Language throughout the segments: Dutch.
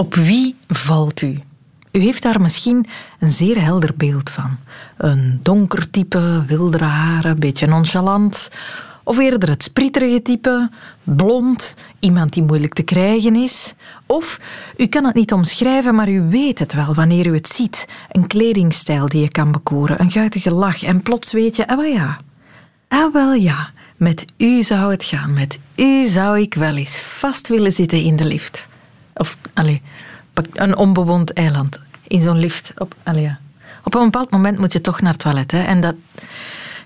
Op wie valt u? U heeft daar misschien een zeer helder beeld van. Een donker type, wildere haren, beetje nonchalant. Of eerder het sprieterige type, blond, iemand die moeilijk te krijgen is. Of u kan het niet omschrijven, maar u weet het wel wanneer u het ziet. Een kledingstijl die je kan bekoren, een guitige lach en plots weet je, ah wel ja. Ah wel ja, met u zou het gaan. Met u zou ik wel eens vast willen zitten in de lift. Of, allez, een onbewoond eiland. In zo'n lift. Op, allez, ja. Op een bepaald moment moet je toch naar het toilet. Hè? En dat...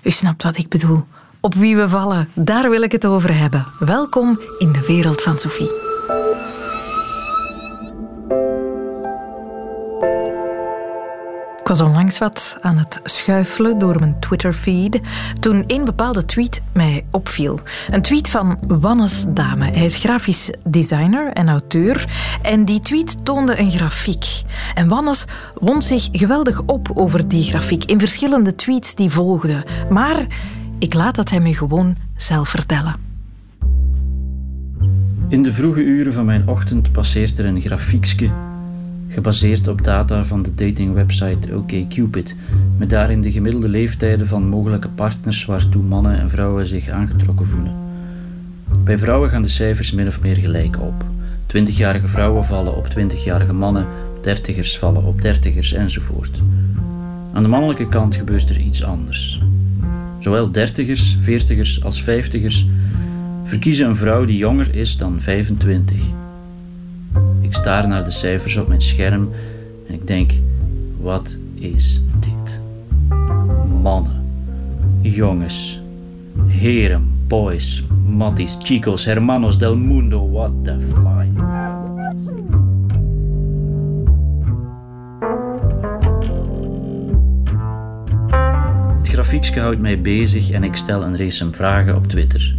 U snapt wat ik bedoel. Op wie we vallen, daar wil ik het over hebben. Welkom in de wereld van Sophie. Ik was onlangs wat aan het schuifelen door mijn Twitter-feed toen een bepaalde tweet mij opviel. Een tweet van Wannes Dame. Hij is grafisch designer en auteur en die tweet toonde een grafiek. En Wannes wond zich geweldig op over die grafiek in verschillende tweets die volgden. Maar ik laat dat hij me gewoon zelf vertellen. In de vroege uren van mijn ochtend passeert er een grafiekje gebaseerd op data van de datingwebsite OkCupid, met daarin de gemiddelde leeftijden van mogelijke partners waartoe mannen en vrouwen zich aangetrokken voelen. Bij vrouwen gaan de cijfers min of meer gelijk op. 20-jarige vrouwen vallen op 20-jarige mannen, dertigers vallen op dertigers enzovoort. Aan de mannelijke kant gebeurt er iets anders. Zowel dertigers, veertigers als vijftigers verkiezen een vrouw die jonger is dan 25. Ik staar naar de cijfers op mijn scherm en ik denk: wat is dit? Mannen, jongens, heren, boys, matties, chicos, hermanos del mundo, what the fly. Het grafiekje houdt mij bezig en ik stel een race vragen op Twitter.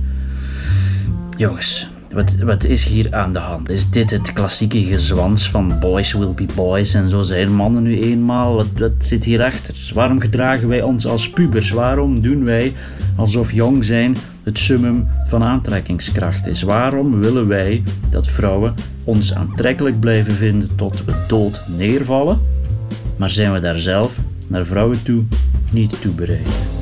Jongens, wat, wat is hier aan de hand? Is dit het klassieke gezwans van boys will be boys en zo zijn mannen nu eenmaal? Wat, wat zit hierachter? Waarom gedragen wij ons als pubers? Waarom doen wij alsof jong zijn het summum van aantrekkingskracht is? Waarom willen wij dat vrouwen ons aantrekkelijk blijven vinden tot we dood neervallen? Maar zijn we daar zelf naar vrouwen toe niet toe bereid?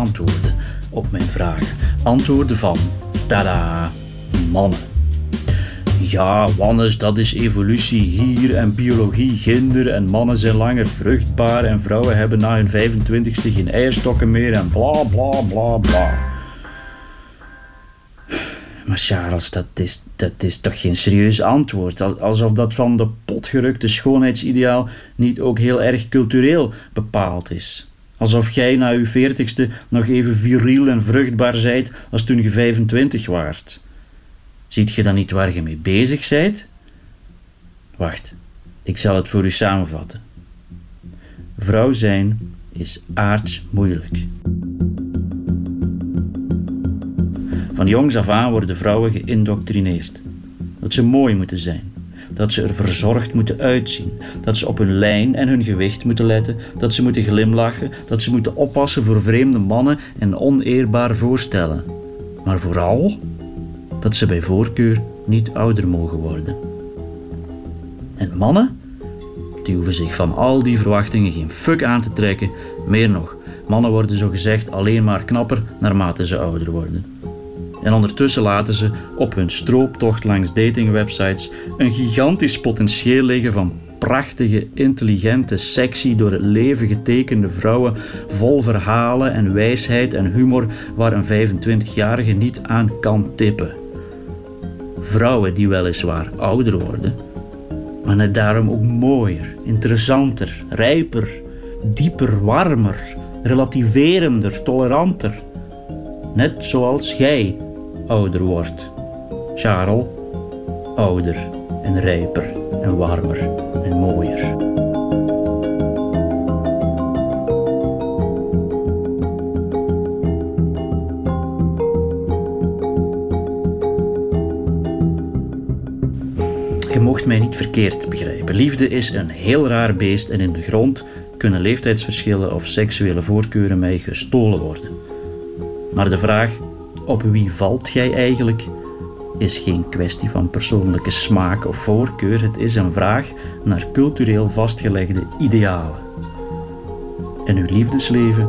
Antwoorden op mijn vragen. Antwoorden van, tada, mannen. Ja, wannes, dat is evolutie hier en biologie ginder en mannen zijn langer vruchtbaar en vrouwen hebben na hun 25ste geen eierstokken meer en bla bla bla bla. Maar Charles, dat is, dat is toch geen serieus antwoord? Alsof dat van de potgerukte schoonheidsideaal niet ook heel erg cultureel bepaald is. Alsof jij na je veertigste nog even viriel en vruchtbaar zijt als toen je 25 waart. Ziet je dan niet waar je mee bezig zijt? Wacht, ik zal het voor u samenvatten. Vrouw zijn is aards moeilijk. Van jongs af aan worden vrouwen geïndoctrineerd. Dat ze mooi moeten zijn, dat ze er verzorgd moeten uitzien, dat ze op hun lijn en hun gewicht moeten letten, dat ze moeten glimlachen, dat ze moeten oppassen voor vreemde mannen en oneerbaar voorstellen. Maar vooral dat ze bij voorkeur niet ouder mogen worden. En mannen? Die hoeven zich van al die verwachtingen geen fuck aan te trekken. Meer nog, mannen worden zogezegd alleen maar knapper naarmate ze ouder worden. En ondertussen laten ze op hun strooptocht langs datingwebsites een gigantisch potentieel liggen van prachtige, intelligente, sexy, door het leven getekende vrouwen vol verhalen en wijsheid en humor waar een 25-jarige niet aan kan tippen. Vrouwen die weliswaar ouder worden, maar net daarom ook mooier, interessanter, rijper, dieper, warmer, relativerender, toleranter. Net zoals jij ouder wordt. Charles, ouder en rijper en warmer en mooier. Je mocht mij niet verkeerd begrijpen. Liefde is een heel raar beest en in de grond kunnen leeftijdsverschillen of seksuele voorkeuren mij gestolen worden. Maar de vraag op wie valt gij eigenlijk is geen kwestie van persoonlijke smaak of voorkeur. Het is een vraag naar cultureel vastgelegde idealen. En uw liefdesleven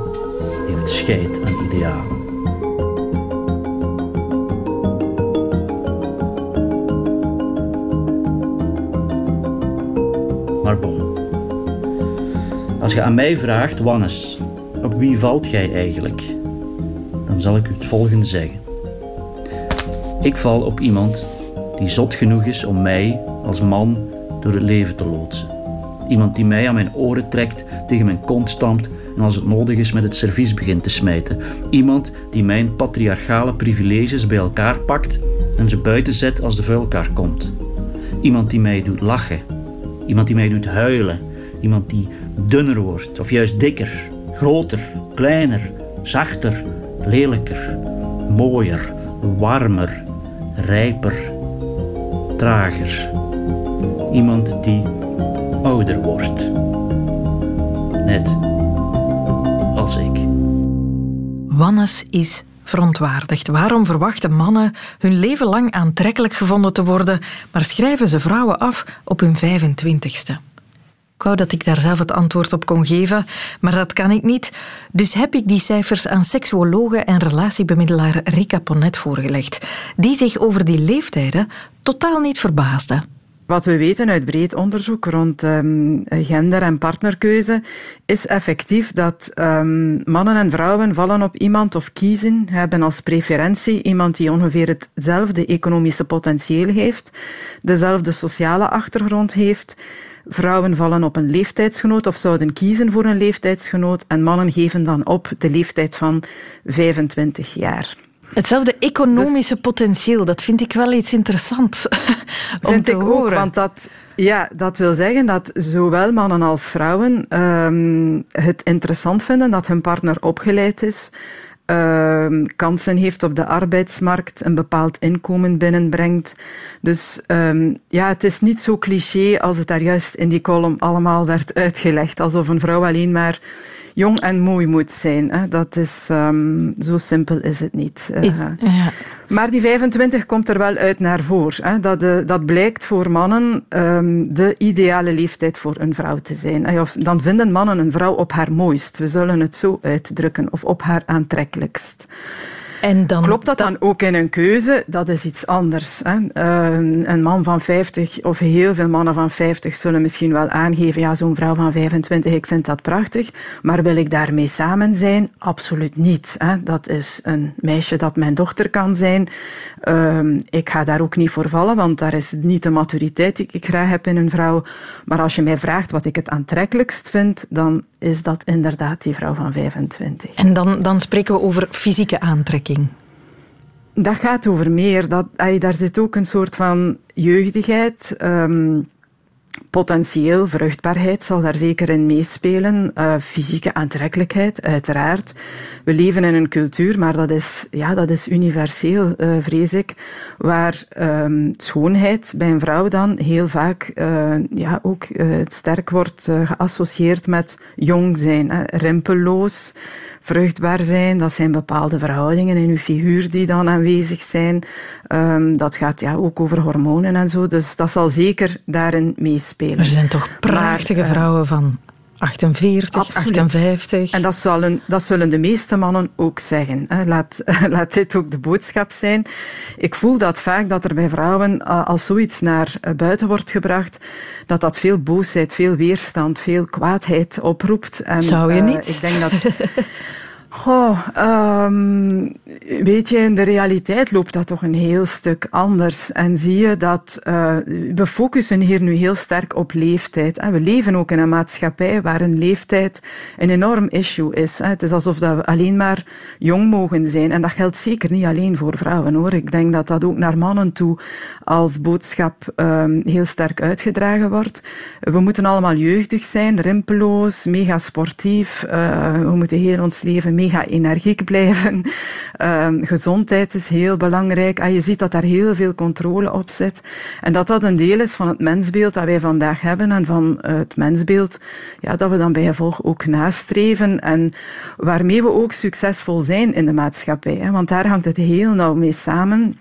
heeft scheid aan idealen. Maar bon. Als je aan mij vraagt, Wannes, op wie valt gij eigenlijk? Zal ik u het volgende zeggen. Ik val op iemand die zot genoeg is om mij als man door het leven te loodsen. Iemand die mij aan mijn oren trekt, tegen mijn kont stampt en als het nodig is met het servies begint te smijten. Iemand die mijn patriarchale privileges bij elkaar pakt en ze buiten zet als de vuilkaar komt. Iemand die mij doet lachen. Iemand die mij doet huilen. Iemand die dunner wordt of juist dikker, groter, kleiner, zachter, lelijker, mooier, warmer, rijper, trager. Iemand die ouder wordt. Net als ik. Wannes is verontwaardigd. Waarom verwachten mannen hun leven lang aantrekkelijk gevonden te worden, maar schrijven ze vrouwen af op hun 25ste? Wou dat ik daar zelf het antwoord op kon geven, maar dat kan ik niet. Dus heb ik die cijfers aan seksuologe en relatiebemiddelaar Rika Ponet voorgelegd, die zich over die leeftijden totaal niet verbaasde. Wat we weten uit breed onderzoek rond um, gender- en partnerkeuze is effectief dat um, mannen en vrouwen vallen op iemand of kiezen, hebben als preferentie iemand die ongeveer hetzelfde economische potentieel heeft, dezelfde sociale achtergrond heeft. Vrouwen vallen op een leeftijdsgenoot of zouden kiezen voor een leeftijdsgenoot en mannen geven dan op de leeftijd van 25 jaar. Hetzelfde economische dus, potentieel, dat vind ik wel iets interessants om vind te ik horen. Ook, want dat, ja, dat wil zeggen dat zowel mannen als vrouwen um, het interessant vinden dat hun partner opgeleid is, uh, kansen heeft op de arbeidsmarkt, een bepaald inkomen binnenbrengt. Dus um, ja, het is niet zo cliché als het daar juist in die column allemaal werd uitgelegd, alsof een vrouw alleen maar jong en mooi moet zijn. Hè. Dat is, um, zo simpel is het niet. Is, ja. Maar die 25 komt er wel uit naar voren. Dat, uh, dat blijkt voor mannen um, de ideale leeftijd voor een vrouw te zijn. Of, dan vinden mannen een vrouw op haar mooist. We zullen het zo uitdrukken. Of op haar aantrekkelijkst. En dan, Klopt dat dan ook in een keuze? Dat is iets anders. Hè? Uh, een man van 50 of heel veel mannen van 50 zullen misschien wel aangeven, ja, zo'n vrouw van 25, ik vind dat prachtig, maar wil ik daarmee samen zijn? Absoluut niet. Hè? Dat is een meisje dat mijn dochter kan zijn. Uh, ik ga daar ook niet voor vallen, want daar is niet de maturiteit die ik graag heb in een vrouw. Maar als je mij vraagt wat ik het aantrekkelijkst vind, dan is dat inderdaad die vrouw van 25. En dan, dan spreken we over fysieke aantrekking. Dat gaat over meer. Dat, daar zit ook een soort van jeugdigheid. Um, potentieel, vruchtbaarheid zal daar zeker in meespelen. Uh, fysieke aantrekkelijkheid, uiteraard. We leven in een cultuur, maar dat is, ja, dat is universeel, uh, vrees ik, waar um, schoonheid bij een vrouw dan heel vaak uh, ja, ook sterk wordt geassocieerd met jong zijn, hè, rimpelloos vruchtbaar zijn. Dat zijn bepaalde verhoudingen in uw figuur die dan aanwezig zijn. Um, dat gaat ja ook over hormonen en zo. Dus dat zal zeker daarin meespelen. Er zijn toch prachtige maar, vrouwen van 48, Absoluut. 58. En dat zullen, dat zullen de meeste mannen ook zeggen. Laat, laat dit ook de boodschap zijn. Ik voel dat vaak dat er bij vrouwen, als zoiets naar buiten wordt gebracht, dat dat veel boosheid, veel weerstand, veel kwaadheid oproept. En, Zou je niet? Uh, ik denk dat... Oh, weet je, in de realiteit loopt dat toch een heel stuk anders. En zie je dat uh, we focussen hier nu heel sterk op leeftijd. En we leven ook in een maatschappij waar een leeftijd een enorm issue is. Het is alsof we alleen maar jong mogen zijn. En dat geldt zeker niet alleen voor vrouwen hoor. Ik denk dat dat ook naar mannen toe als boodschap um, heel sterk uitgedragen wordt. We moeten allemaal jeugdig zijn, rimpeloos, mega sportief. Uh, we moeten heel ons leven mega energiek blijven. Ehm, gezondheid is heel belangrijk. En je ziet dat daar heel veel controle op zit. En dat dat een deel is van het mensbeeld dat wij vandaag hebben en van het mensbeeld ja, dat we dan bij gevolg ook nastreven en waarmee we ook succesvol zijn in de maatschappij. Hè? Want daar hangt het heel nauw mee samen.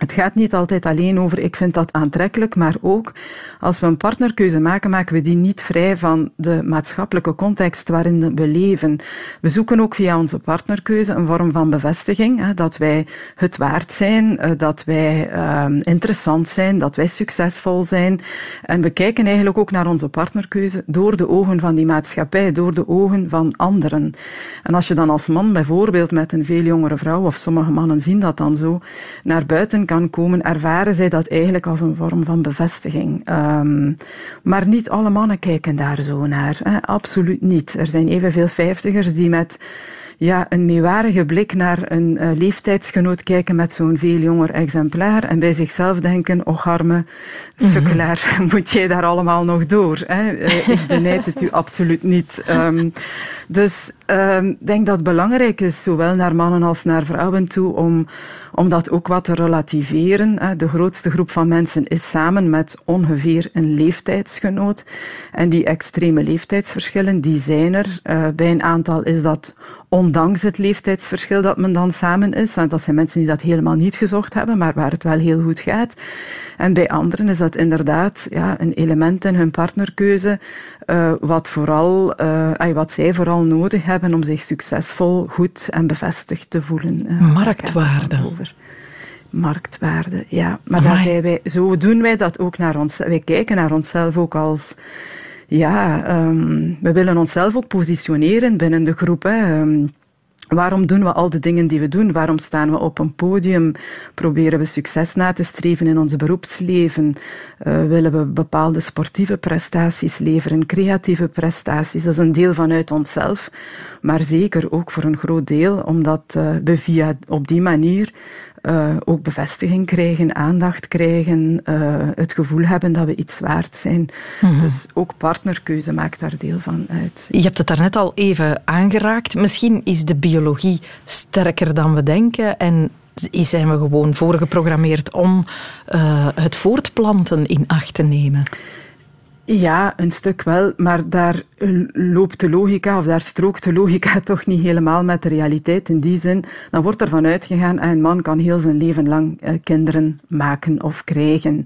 Het gaat niet altijd alleen over ik vind dat aantrekkelijk, maar ook als we een partnerkeuze maken, maken we die niet vrij van de maatschappelijke context waarin we leven. We zoeken ook via onze partnerkeuze een vorm van bevestiging, hè, dat wij het waard zijn, eh, dat wij uh, interessant zijn, dat wij succesvol zijn. En we kijken eigenlijk ook naar onze partnerkeuze door de ogen van die maatschappij, door de ogen van anderen. En als je dan als man bijvoorbeeld met een veel jongere vrouw, of sommige mannen zien dat dan zo, naar buiten kan komen, ervaren zij dat eigenlijk als een vorm van bevestiging. Um, maar niet alle mannen kijken daar zo naar. Hè? Absoluut niet. Er zijn evenveel vijftigers die met ja, een meewarige blik naar een uh, leeftijdsgenoot kijken met zo'n veel jonger exemplaar en bij zichzelf denken, och arme sukkelaar, mm -hmm. moet jij daar allemaal nog door? Hè? Uh, ik benijd het u absoluut niet. Um, dus ik um, denk dat het belangrijk is, zowel naar mannen als naar vrouwen toe, om, om dat ook wat te relativeren. Hè? De grootste groep van mensen is samen met ongeveer een leeftijdsgenoot. En die extreme leeftijdsverschillen, die zijn er. Uh, bij een aantal is dat ondanks het leeftijdsverschil dat men dan samen is. En dat zijn mensen die dat helemaal niet gezocht hebben, maar waar het wel heel goed gaat. En bij anderen is dat inderdaad ja, een element in hun partnerkeuze, uh, wat, vooral, uh, wat zij vooral nodig hebben om zich succesvol, goed en bevestigd te voelen. Uh, Marktwaarde. Marktwaarde, ja. Maar daar zijn wij, zo doen wij dat ook naar ons. Wij kijken naar onszelf ook als ja, um, we willen onszelf ook positioneren binnen de groep. Hè. Um, Waarom doen we al de dingen die we doen? Waarom staan we op een podium? Proberen we succes na te streven in ons beroepsleven? Uh, willen we bepaalde sportieve prestaties leveren, creatieve prestaties? Dat is een deel vanuit onszelf, maar zeker ook voor een groot deel, omdat uh, we via op die manier uh, ook bevestiging krijgen, aandacht krijgen, uh, het gevoel hebben dat we iets waard zijn. Mm -hmm. Dus ook partnerkeuze maakt daar deel van uit. Je hebt het daarnet al even aangeraakt. Misschien is de biologie sterker dan we denken en zijn we gewoon voorgeprogrammeerd om uh, het voortplanten in acht te nemen. Ja, een stuk wel, maar daar loopt de logica, of daar strookt de logica toch niet helemaal met de realiteit. In die zin, dan wordt ervan uitgegaan, dat een man kan heel zijn leven lang uh, kinderen maken of krijgen.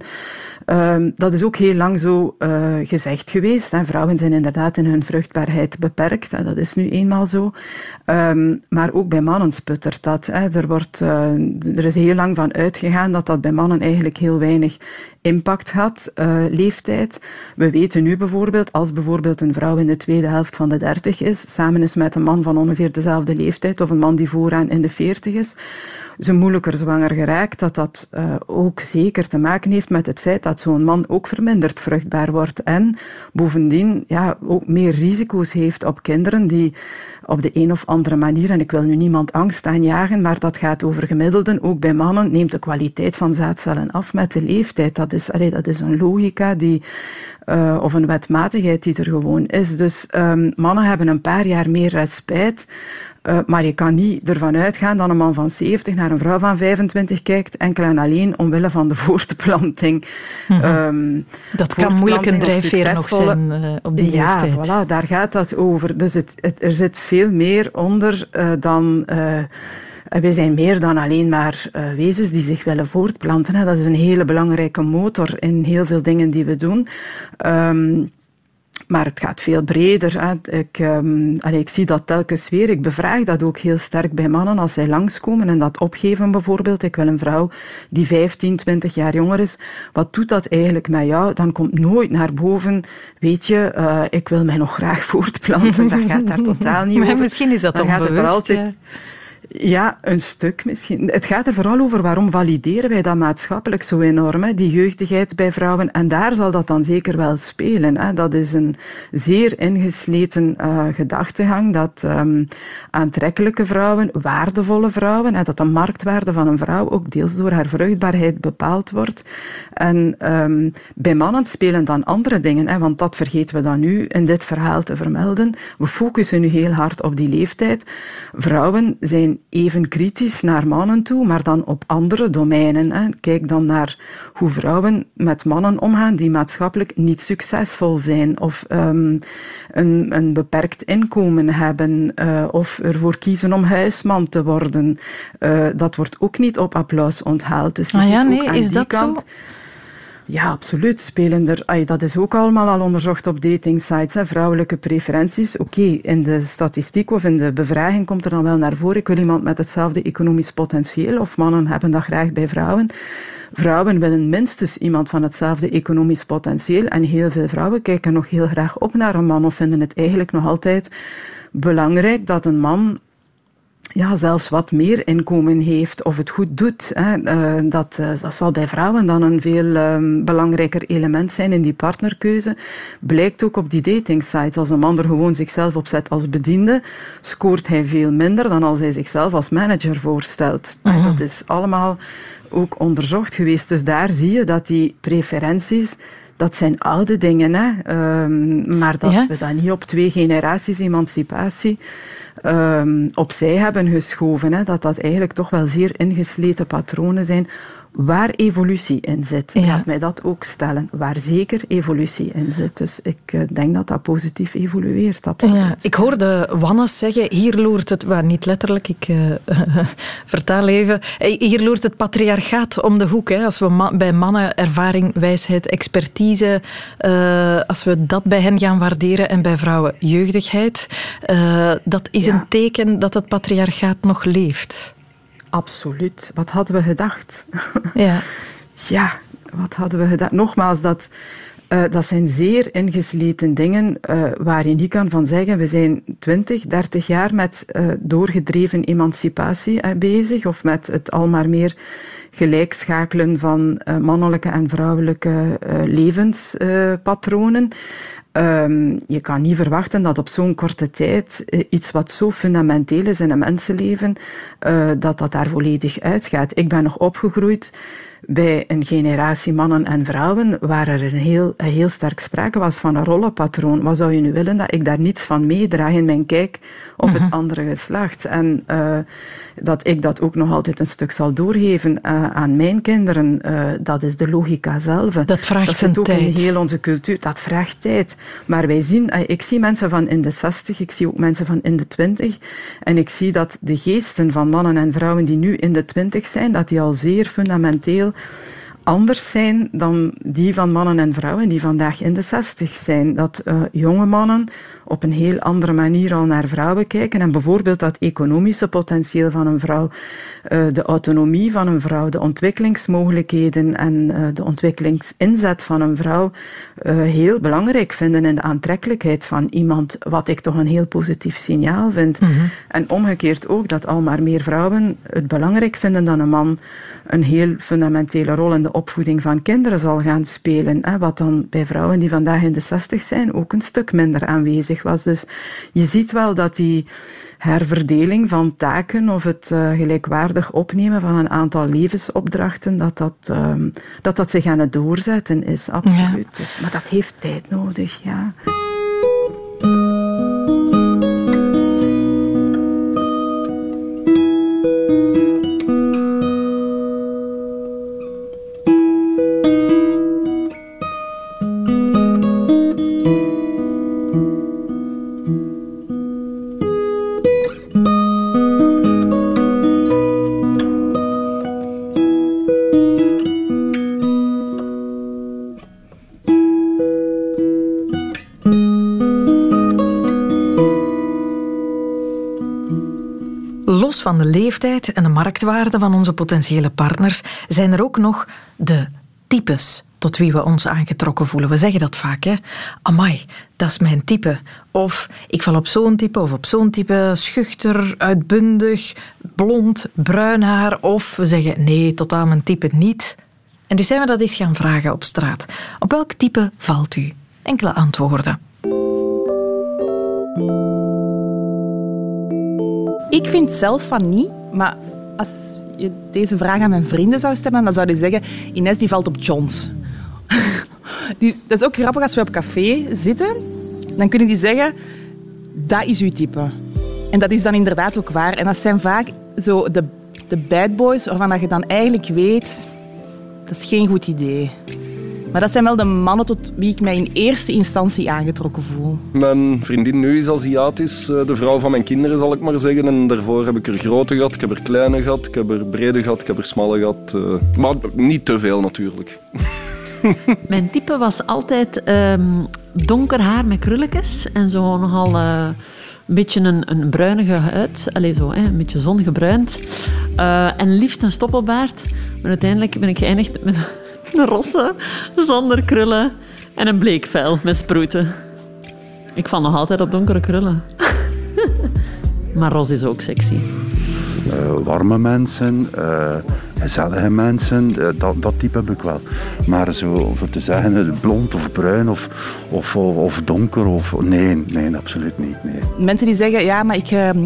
Um, dat is ook heel lang zo uh, gezegd geweest. Hè. Vrouwen zijn inderdaad in hun vruchtbaarheid beperkt, hè. dat is nu eenmaal zo. Um, maar ook bij mannen sputtert dat. Er, wordt, er is heel lang van uitgegaan dat dat bij mannen eigenlijk heel weinig impact had, uh, leeftijd. We weten nu bijvoorbeeld, als bijvoorbeeld een vrouw in de tweede helft van de dertig is, samen is met een man van ongeveer dezelfde leeftijd, of een man die vooraan in de veertig is, ze moeilijker zwanger geraakt, dat dat uh, ook zeker te maken heeft met het feit dat zo'n man ook verminderd vruchtbaar wordt en bovendien ja, ook meer risico's heeft op kinderen die op de een of andere manier, en ik wil nu niemand angst aanjagen, maar dat gaat over gemiddelden, ook bij mannen neemt de kwaliteit van zaadcellen af met de leeftijd. Dat is, allee, dat is een logica die, uh, of een wetmatigheid die er gewoon is. Dus um, mannen hebben een paar jaar meer respijt Uh, maar je kan niet ervan uitgaan dat een man van 70 naar een vrouw van 25 kijkt, enkel en alleen omwille van de voortplanting. Mm -hmm. um, dat kan moeilijk een drijfveer nog zijn uh, op die ja, leeftijd. Ja, voilà, daar gaat dat over. Dus het, het, er zit veel meer onder uh, dan... wij zijn meer dan alleen maar wezens die zich willen voortplanten. Dat is een hele belangrijke motor in heel veel dingen die we doen. Um, maar het gaat veel breder. Hè. Ik, um, allee, ik zie dat telkens weer. Ik bevraag dat ook heel sterk bij mannen als zij langskomen en dat opgeven bijvoorbeeld. Ik wil een vrouw die 15, 20 jaar jonger is. Wat doet dat eigenlijk met jou? Dan komt nooit naar boven, weet je, uh, ik wil mij nog graag voortplanten. Dat gaat daar totaal niet maar over. Misschien is dat dan onbewust. Gaat het altijd, ja. Ja, een stuk misschien. Het gaat er vooral over waarom valideren wij dat maatschappelijk zo enorm, die jeugdigheid bij vrouwen. En daar zal dat dan zeker wel spelen. Hè? Dat is een zeer ingesleten uh, gedachtegang dat um, aantrekkelijke vrouwen, waardevolle vrouwen, dat de marktwaarde van een vrouw ook deels door haar vruchtbaarheid bepaald wordt. En um, bij mannen spelen dan andere dingen, hè? want dat vergeten we dan nu in dit verhaal te vermelden. We focussen nu heel hard op die leeftijd. Vrouwen zijn even kritisch naar mannen toe, maar dan op andere domeinen. Hè. Kijk dan naar hoe vrouwen met mannen omgaan die maatschappelijk niet succesvol zijn of um, een, een, beperkt inkomen hebben uh, of ervoor kiezen om huisman te worden. Uh, dat wordt ook niet op applaus onthaald. Dus ah ja, nee, is dat kant, zo? Ja, absoluut. Spelen er, ay, dat is ook allemaal al onderzocht op datingsites. Hè. Vrouwelijke preferenties. Oké, in de statistiek of in de bevraging komt er dan wel naar voren. Ik wil iemand met hetzelfde economisch potentieel. Of mannen hebben dat graag bij vrouwen. Vrouwen willen minstens iemand van hetzelfde economisch potentieel. En heel veel vrouwen kijken nog heel graag op naar een man of vinden het eigenlijk nog altijd belangrijk dat een man ja, zelfs wat meer inkomen heeft of het goed doet. Hè. Uh, dat, uh, dat zal bij vrouwen dan een veel uh, belangrijker element zijn in die partnerkeuze. Blijkt ook op die datingsites. Als een man er gewoon zichzelf op zet als bediende, scoort hij veel minder dan als hij zichzelf als manager voorstelt. -huh. Dat is allemaal ook onderzocht geweest. Dus daar zie je dat die preferenties dat zijn oude dingen, hè? Um, maar dat ja? we dat niet op twee generaties emancipatie um, opzij hebben geschoven. Hè, dat dat eigenlijk toch wel zeer ingesleten patronen zijn waar evolutie in zit. Ja. Laat mij dat ook stellen. Waar zeker evolutie in zit. Dus ik uh, denk dat dat positief evolueert. Absoluut. Ja, ik hoorde Wannes zeggen, hier loert het, well, niet letterlijk, ik uh, vertaal even, eh, hier loert het patriarchaat om de hoek. Hè. Als we ma bij mannen ervaring, wijsheid, expertise, uh, als we dat bij hen gaan waarderen en bij vrouwen jeugdigheid, dat is ja. een teken dat het patriarchaat nog leeft. Absoluut. Wat hadden we gedacht? Ja. ja, wat hadden we gedacht? Nogmaals, dat, uh, dat zijn zeer ingesleten dingen uh, waar je niet kan van zeggen, we zijn 20, 30 jaar met uh, doorgedreven emancipatie bezig of met het al maar meer gelijkschakelen van mannelijke en vrouwelijke levenspatronen. Um, je kan niet verwachten dat op zo'n korte tijd uh, iets wat zo fundamenteel is in een mensenleven, uh, dat dat daar volledig uitgaat. Ik ben nog opgegroeid bij een generatie mannen en vrouwen waar er een heel, een heel sterk sprake was van een rollenpatroon. Wat zou je nu willen dat ik daar niets van meedraag in mijn kijk op uh -huh. het mhm. andere geslacht? En uh, dat ik dat ook nog altijd een stuk zal doorgeven uh, aan mijn kinderen, uh, dat is de logica zelf. Dat vraagt dat zit ook tijd. in heel onze cultuur. Dat vraagt tijd. Maar wij zien, ik zie mensen van in de 60, ik zie ook mensen van in de 20. En ik zie dat de geesten van mannen en vrouwen die nu in de 20 zijn, dat die al zeer fundamenteel anders zijn dan die van mannen en vrouwen die vandaag in de 60 zijn. Dat uh, jonge mannen op een heel andere manier al naar vrouwen kijken. En bijvoorbeeld dat economische potentieel van een vrouw, uh, de autonomie van een vrouw, de ontwikkelingsmogelijkheden en uh, de ontwikkelingsinzet van een vrouw heel belangrijk vinden in de aantrekkelijkheid van iemand, wat ik toch een heel positief signaal vind. Mm -hmm. En omgekeerd ook dat al maar meer vrouwen het belangrijk vinden dat een man een heel fundamentele rol in de opvoeding van kinderen zal gaan spelen. Hè, wat dan bij vrouwen die vandaag in de 60 zijn ook een stuk minder aanwezig was. Dus je ziet wel dat die herverdeling van taken of het uh, gelijkwaardig opnemen van een aantal levensopdrachten, dat dat, um, dat, dat zich aan het doorzetten is, absoluut. Ja. Dus, maar dat heeft tijd nodig, ja. En de marktwaarde van onze potentiële partners zijn er ook nog de types tot wie we ons aangetrokken voelen. We zeggen dat vaak, hè. Amai, dat is mijn type. Of ik val op zo'n type of op zo'n type. Schuchter, uitbundig, blond, bruin haar. Of we zeggen nee, totaal mijn type niet. En dus zijn we dat eens gaan vragen op straat. Op welk type valt u? Enkele antwoorden. Ik vind zelf van niet, maar als je deze vraag aan mijn vrienden zou stellen, dan zou je zeggen, Ines die valt op Johns. Die, dat is ook grappig als we op café zitten, dan kunnen die zeggen, dat is uw type. En dat is dan inderdaad ook waar. En dat zijn vaak zo de, de bad boys waarvan je dan eigenlijk weet, dat is geen goed idee. Maar dat zijn wel de mannen tot wie ik mij in eerste instantie aangetrokken voel. Mijn vriendin nu is Aziatisch, eh, de vrouw van mijn kinderen zal ik maar zeggen. En daarvoor heb ik er grote gehad, ik heb er kleine gehad, ik heb er brede gehad, ik heb er smalle gehad. Eh, maar niet te veel natuurlijk. Mijn type was altijd um, donker haar met krulletjes en zo nogal uh, een beetje een, een bruinige huid. Allee, zo, hè, een beetje zongebruind. Uh, en liefst een stoppelbaard. Maar uiteindelijk ben ik geëindigd met een rosse, zonder krullen en een bleek vel met sproeten. Ik val nog altijd op donkere krullen. maar ros is ook sexy. Uh, warme mensen, uh, gezellige mensen, uh, dat, dat type heb ik wel. Maar zo voor te zeggen blond of bruin of, of, of, donker, of, nee, nee, absoluut niet. Nee. Mensen die zeggen, ja, maar ik, ehm,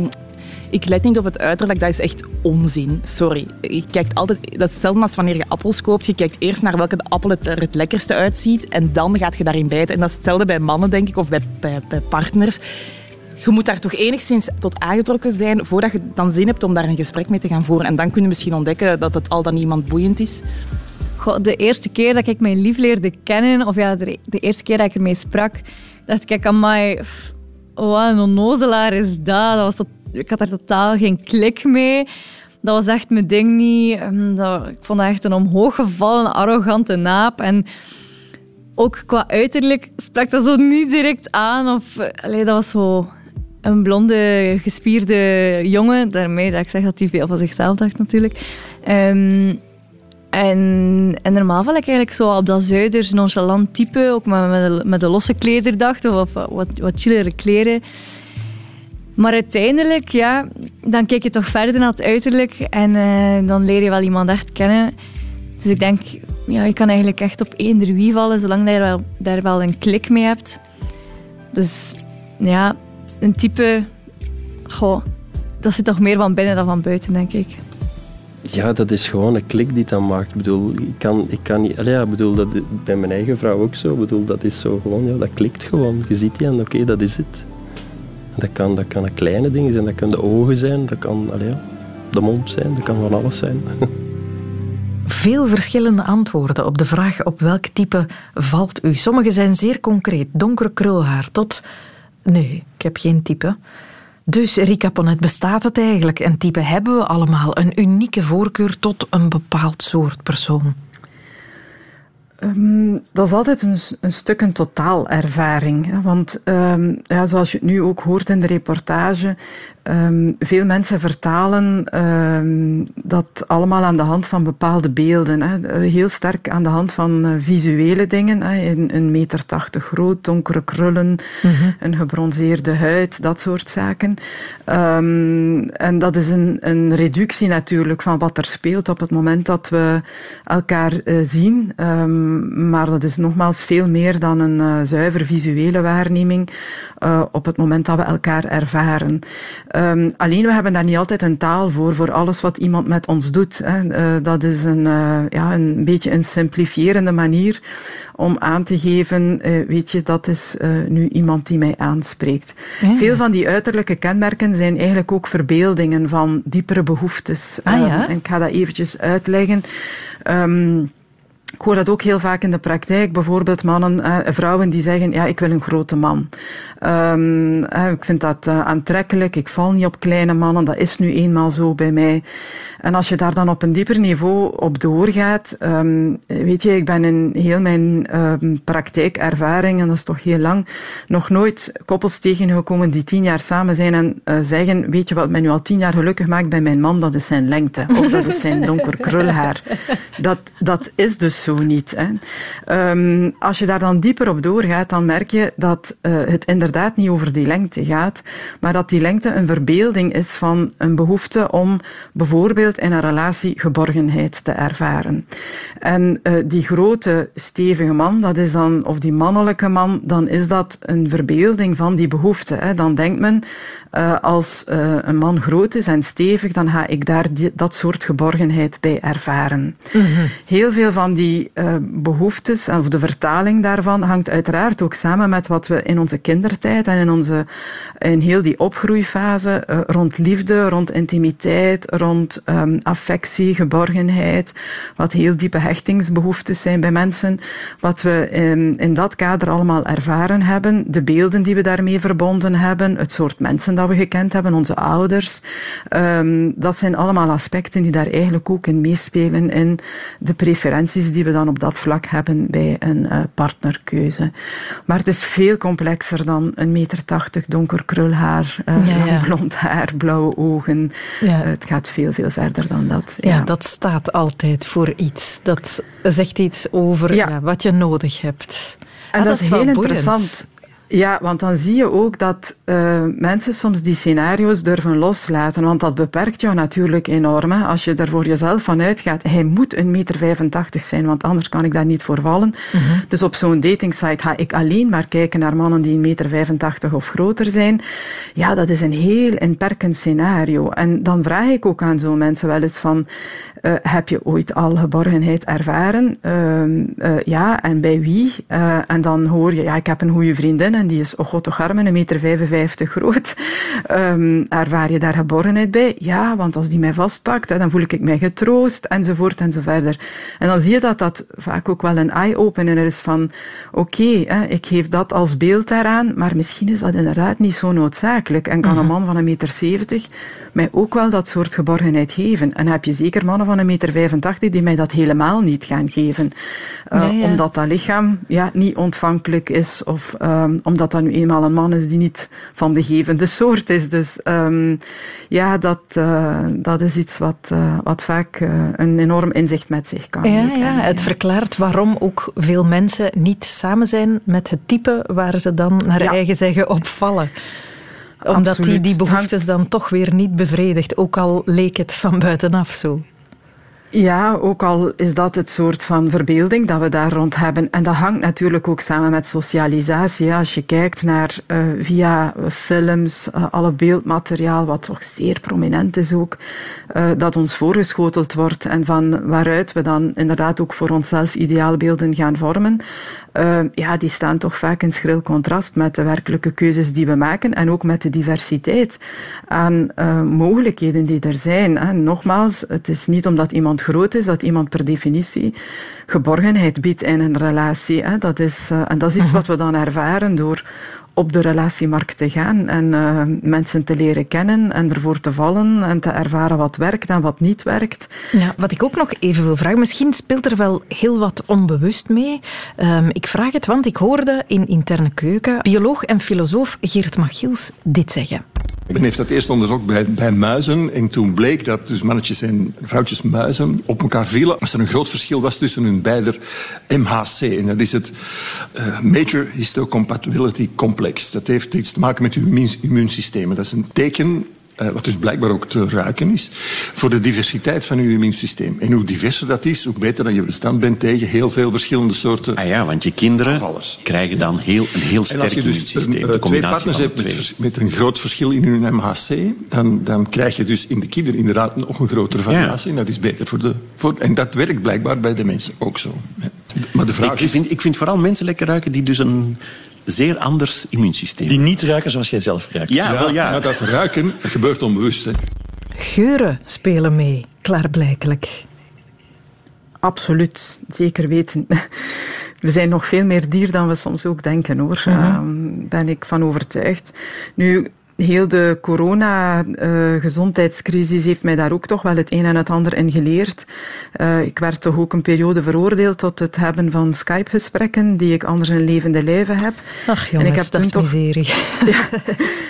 ik let niet op het uiterlijk, dat is echt onzin. Sorry. Je kijkt altijd, dat is hetzelfde als wanneer je appels koopt. Je kijkt eerst naar welke appel het er het lekkerste uitziet en dan gaat je daarin bijten. En dat is hetzelfde bij mannen, denk ik, of bij, bij, partners. Je moet daar toch enigszins tot aangetrokken zijn voordat je dan zin hebt om daar een gesprek mee te gaan voeren. En dan kun je misschien ontdekken dat het al dan iemand boeiend is. Goh, de eerste keer dat ik mijn lief leerde kennen, of ja, de, eerste keer dat ik ermee sprak, dacht ik, amai, wat een onnozelaar is dat. dat was ik had daar totaal geen klik mee. Dat was echt mijn ding niet. Dat, ik vond dat echt een omhooggevallen, arrogante naap. En ook qua uiterlijk sprak dat zo niet direct aan. Of, allee, dat was zo een blonde, gespierde jongen. Daarmee dat ik zeg dat hij veel van zichzelf dacht natuurlijk. Um, en, normaal val ik eigenlijk zo op dat zuiders nonchalant type, ook met, met, met de losse klederdacht of wat, wat chillere kleren. Maar uiteindelijk, ja, dan kijk je toch verder naar het uiterlijk en uh, dan leer je wel iemand echt kennen. Dus ik denk, ja, je kan eigenlijk echt op eender wie vallen, zolang je wel, daar wel een klik mee hebt. Dus ja, een type, goh, dat zit toch meer van binnen dan van buiten, denk ik. Ja, dat is gewoon een klik die dat maakt. Ik bedoel, ik kan, ik kan niet... Ja, bedoel, dat bij mijn eigen vrouw ook zo. Ik bedoel, dat is zo gewoon... Ja, dat klikt gewoon. Je ziet die en oké, dat is het. Dat kan, dat kan een kleine ding zijn. Dat kan de ogen zijn. Dat kan allee, de mond zijn. Dat kan van alles zijn. Veel verschillende antwoorden op de vraag op welk type valt u. Sommige zijn zeer concreet. Donker krulhaar tot... Nee, ik heb geen type. Dus Rika bestaat het eigenlijk? Een type hebben we allemaal een unieke voorkeur tot een bepaald soort persoon? Um, dat is altijd een, een stuk een totaalervaring. Want um, ja, zoals je het nu ook hoort in de reportage, um, veel mensen vertalen dat allemaal aan de hand van bepaalde beelden. Hè? Heel sterk aan de hand van uh, visuele dingen. Hè? Een, een meter tachtig groot, donkere krullen, mm -hmm. een gebronzeerde huid, dat soort zaken. en dat is een, een reductie natuurlijk van wat er speelt op het moment dat we elkaar uh, zien maar dat is nogmaals veel meer dan een uh, zuiver visuele waarneming op het moment dat we elkaar ervaren. Um, alleen we hebben daar niet altijd een taal voor, voor alles wat iemand met ons doet. Hè. Uh, dat is een, ja, een beetje een simplifierende manier om aan te geven, weet je, dat is nu iemand die mij aanspreekt. Ja. Veel van die uiterlijke kenmerken zijn eigenlijk ook verbeeldingen van diepere behoeftes. Ah, ja? en ik ga dat eventjes uitleggen. Um, ik hoor dat ook heel vaak in de praktijk. Bijvoorbeeld mannen, eh, vrouwen die zeggen, ja, ik wil een grote man. Um, eh, ik vind dat uh, aantrekkelijk. Ik val niet op kleine mannen. Dat is nu eenmaal zo bij mij. En als je daar dan op een dieper niveau op doorgaat, um, weet je, ik ben in heel mijn um, praktijkervaring, en dat is toch heel lang, nog nooit koppels tegengekomen die tien jaar samen zijn en uh, zeggen, weet je wat mij nu al tien jaar gelukkig maakt bij mijn man, dat is zijn lengte. Of dat is zijn donker krulhaar. Dat, dat is dus zo niet. Hè. Ehm, als je daar dan dieper op doorgaat, dan merk je dat uh, het inderdaad niet over die lengte gaat, maar dat die lengte een verbeelding is van een behoefte om bijvoorbeeld in een relatie geborgenheid te ervaren. En uh, die grote, stevige man, dat is dan, of die mannelijke man, dan is dat een verbeelding van die behoefte. Hè. Dan denkt men, uh, als een man groot is en stevig, dan ga ik daar die, dat soort geborgenheid bij ervaren. Mm -hmm. Heel veel van die uh, behoeftes, of de vertaling daarvan, hangt uiteraard ook samen met wat we in onze kindertijd en in, onze, in heel die opgroeifase uh, rond liefde, rond intimiteit, rond um, affectie, geborgenheid, wat heel diepe hechtingsbehoeftes zijn bij mensen, wat we in, in dat kader allemaal ervaren hebben, de beelden die we daarmee verbonden hebben, het soort mensen dat we gekend hebben, onze ouders, um, dat zijn allemaal aspecten die daar eigenlijk ook in meespelen in de preferenties die we dan op dat vlak hebben bij een uh, partnerkeuze. Maar het is veel complexer dan een meter tachtig donker krulhaar, uh, ja, ja. blond haar, blauwe ogen. Ja. Uh, het gaat veel, veel verder dan dat. Ja. dat staat altijd voor iets. Dat zegt iets over wat je nodig hebt. En ah, dat, dat, is heel interessant. Ja, want dan zie je ook dat uh, mensen soms die scenario's durven loslaten. Want dat beperkt jou natuurlijk enorm. Hè. Als je er voor jezelf van uitgaat, hij moet een meter 85 zijn, want anders kan ik daar niet voor vallen. Mm -hmm. Dus op zo'n datingsite ga ik alleen maar kijken naar mannen die een meter 85 of groter zijn. Ja, dat is een heel inperkend scenario. En dan vraag ik ook aan zo'n mensen wel eens van, uh, heb je ooit al geborgenheid ervaren? Uh, uh, ja, en bij wie? en dan hoor je, ja, ik heb een goede vriendin en die is, oh god, toch armen, een meter 55 groot. Um, ervaar je daar geborgenheid bij? Ja, want als die mij vastpakt, hè, dan voel ik mij getroost, enzovoort enzoverder. En dan zie je dat dat vaak ook wel een eye-opener is van, oké, okay, ik geef dat als beeld daaraan, maar misschien is dat inderdaad niet zo noodzakelijk. En kan een man van een meter 70 mij ook wel dat soort geborgenheid geven. En heb je zeker mannen van een meter 85 die mij dat helemaal niet gaan geven. Uh, ja. Omdat dat lichaam ja, niet ontvankelijk is of um, omdat dat nu eenmaal een man is die niet van de gevende soort is. Dus um, ja, dat, uh, dat is iets wat, uh, wat vaak een enorm inzicht met zich kan ja, ja, het verklaart waarom ook veel mensen niet samen zijn met het type waar ze dan naar ja. eigen zeggen opvallen omdat die, die behoeftes dan toch weer niet bevredigt, ook al leek het van buitenaf zo. Ja, ook al is dat het soort van verbeelding dat we daar rond hebben. En dat hangt natuurlijk ook samen met socialisatie. Als je kijkt naar uh, via films, uh, alle beeldmateriaal, wat toch zeer prominent is ook, uh, dat ons voorgeschoteld wordt en van waaruit we dan inderdaad ook voor onszelf ideaalbeelden gaan vormen. Ja, die staan toch vaak in schril contrast met de werkelijke keuzes die we maken en ook met de diversiteit aan mogelijkheden die er zijn. En nogmaals, het is niet omdat iemand groot is, dat iemand per definitie geborgenheid biedt in een relatie. Hè. Dat is, uh, en dat is iets wat we dan ervaren door op de relatiemarkt te gaan en uh, mensen te leren kennen en ervoor te vallen en te ervaren wat werkt en wat niet werkt. Ja, wat ik ook nog even wil vragen, misschien speelt er wel heel wat onbewust mee. Um, ik vraag het, want ik hoorde in Interne Keuken bioloog en filosoof Geert Machiels dit zeggen. Men heeft dat eerst onderzocht bij, bij muizen en toen bleek dat dus mannetjes en vrouwtjes muizen op elkaar vielen als er een groot verschil was tussen hun beider MHC. En dat is het uh, Major Histocompatibility Complex. Dat heeft iets te maken met uw immuunsysteem. Dat is een teken uh, wat dus blijkbaar ook te ruiken is, voor de diversiteit van uw immuunsysteem. En hoe diverser dat is, hoe beter dat je bestand bent tegen heel veel verschillende soorten Ah ja, want je kinderen aanvallers. krijgen dan heel, een heel sterk en als je dus immuunsysteem. Een, twee partners hebt met, met, een groot verschil in hun MHC, dan, dan krijg je dus in de kinder inderdaad nog een grotere variatie. Ja. En dat is beter voor de... Voor, en dat werkt blijkbaar bij de mensen ook zo. Maar de vraag ik, is... Vind, ik vind vooral mensen lekker ruiken die dus een zeer anders immuunsysteem. Die niet ruiken zoals jij zelf ruikt. Ja, ja, wel, ja. Maar dat ruiken gebeurt onbewust. Hè. Geuren spelen mee, klaarblijkelijk. Absoluut, zeker weten. We zijn nog veel meer dier dan we soms ook denken, hoor. Daar uh -huh. um, ben ik van overtuigd. Nu, heel de corona-gezondheidscrisis heeft mij daar ook toch wel het een en het ander in geleerd. Uh, ik werd toch ook een periode veroordeeld tot het hebben van Skype-gesprekken die ik anders in levende lijven heb. Ach jongens, en ik heb dat is toch... miserie. Ja,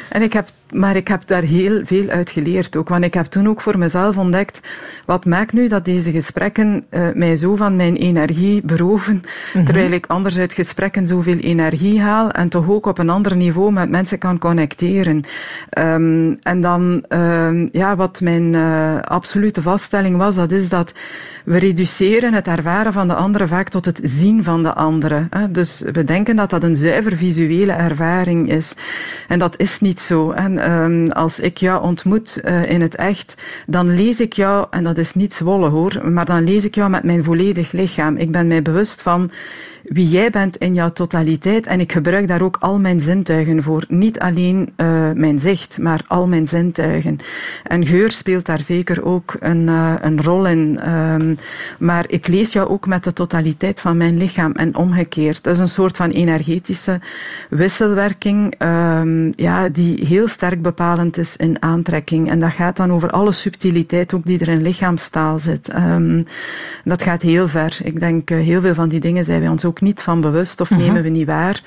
en ik heb, maar ik heb daar heel veel uit geleerd ook. Want ik heb toen ook voor mezelf ontdekt, wat maakt nu dat deze gesprekken uh, mij zo van mijn energie beroven, mm -hmm. terwijl ik anders uit gesprekken zoveel energie haal en toch ook op een ander niveau met mensen kan connecteren. Um, en dan, um, ja, wat mijn uh, absolute vaststelling was, dat is dat we reduceren het ervaren van de andere vaak tot het zien van de andere. Hè. Dus we denken dat dat een zuiver visuele ervaring is. En dat is niet zo. En um, als ik jou ontmoet uh, in het echt, dan lees ik jou, en dat is niet zwollen hoor, maar dan lees ik jou met mijn volledig lichaam. Ik ben mij bewust van wie jij bent in jouw totaliteit. En ik gebruik daar ook al mijn zintuigen voor. Niet alleen uh, mijn zicht, maar al mijn zintuigen. En geur speelt daar zeker ook een, uh, een rol in. Um, maar ik lees jou ook met de totaliteit van mijn lichaam en omgekeerd. Dat is een soort van energetische wisselwerking um, ja, die heel sterk bepalend is in aantrekking. En dat gaat dan over alle subtiliteit ook die er in lichaamstaal zit. Um, dat gaat heel ver. Ik denk uh, heel veel van die dingen zijn wij ons ook niet van bewust of nemen we niet waar,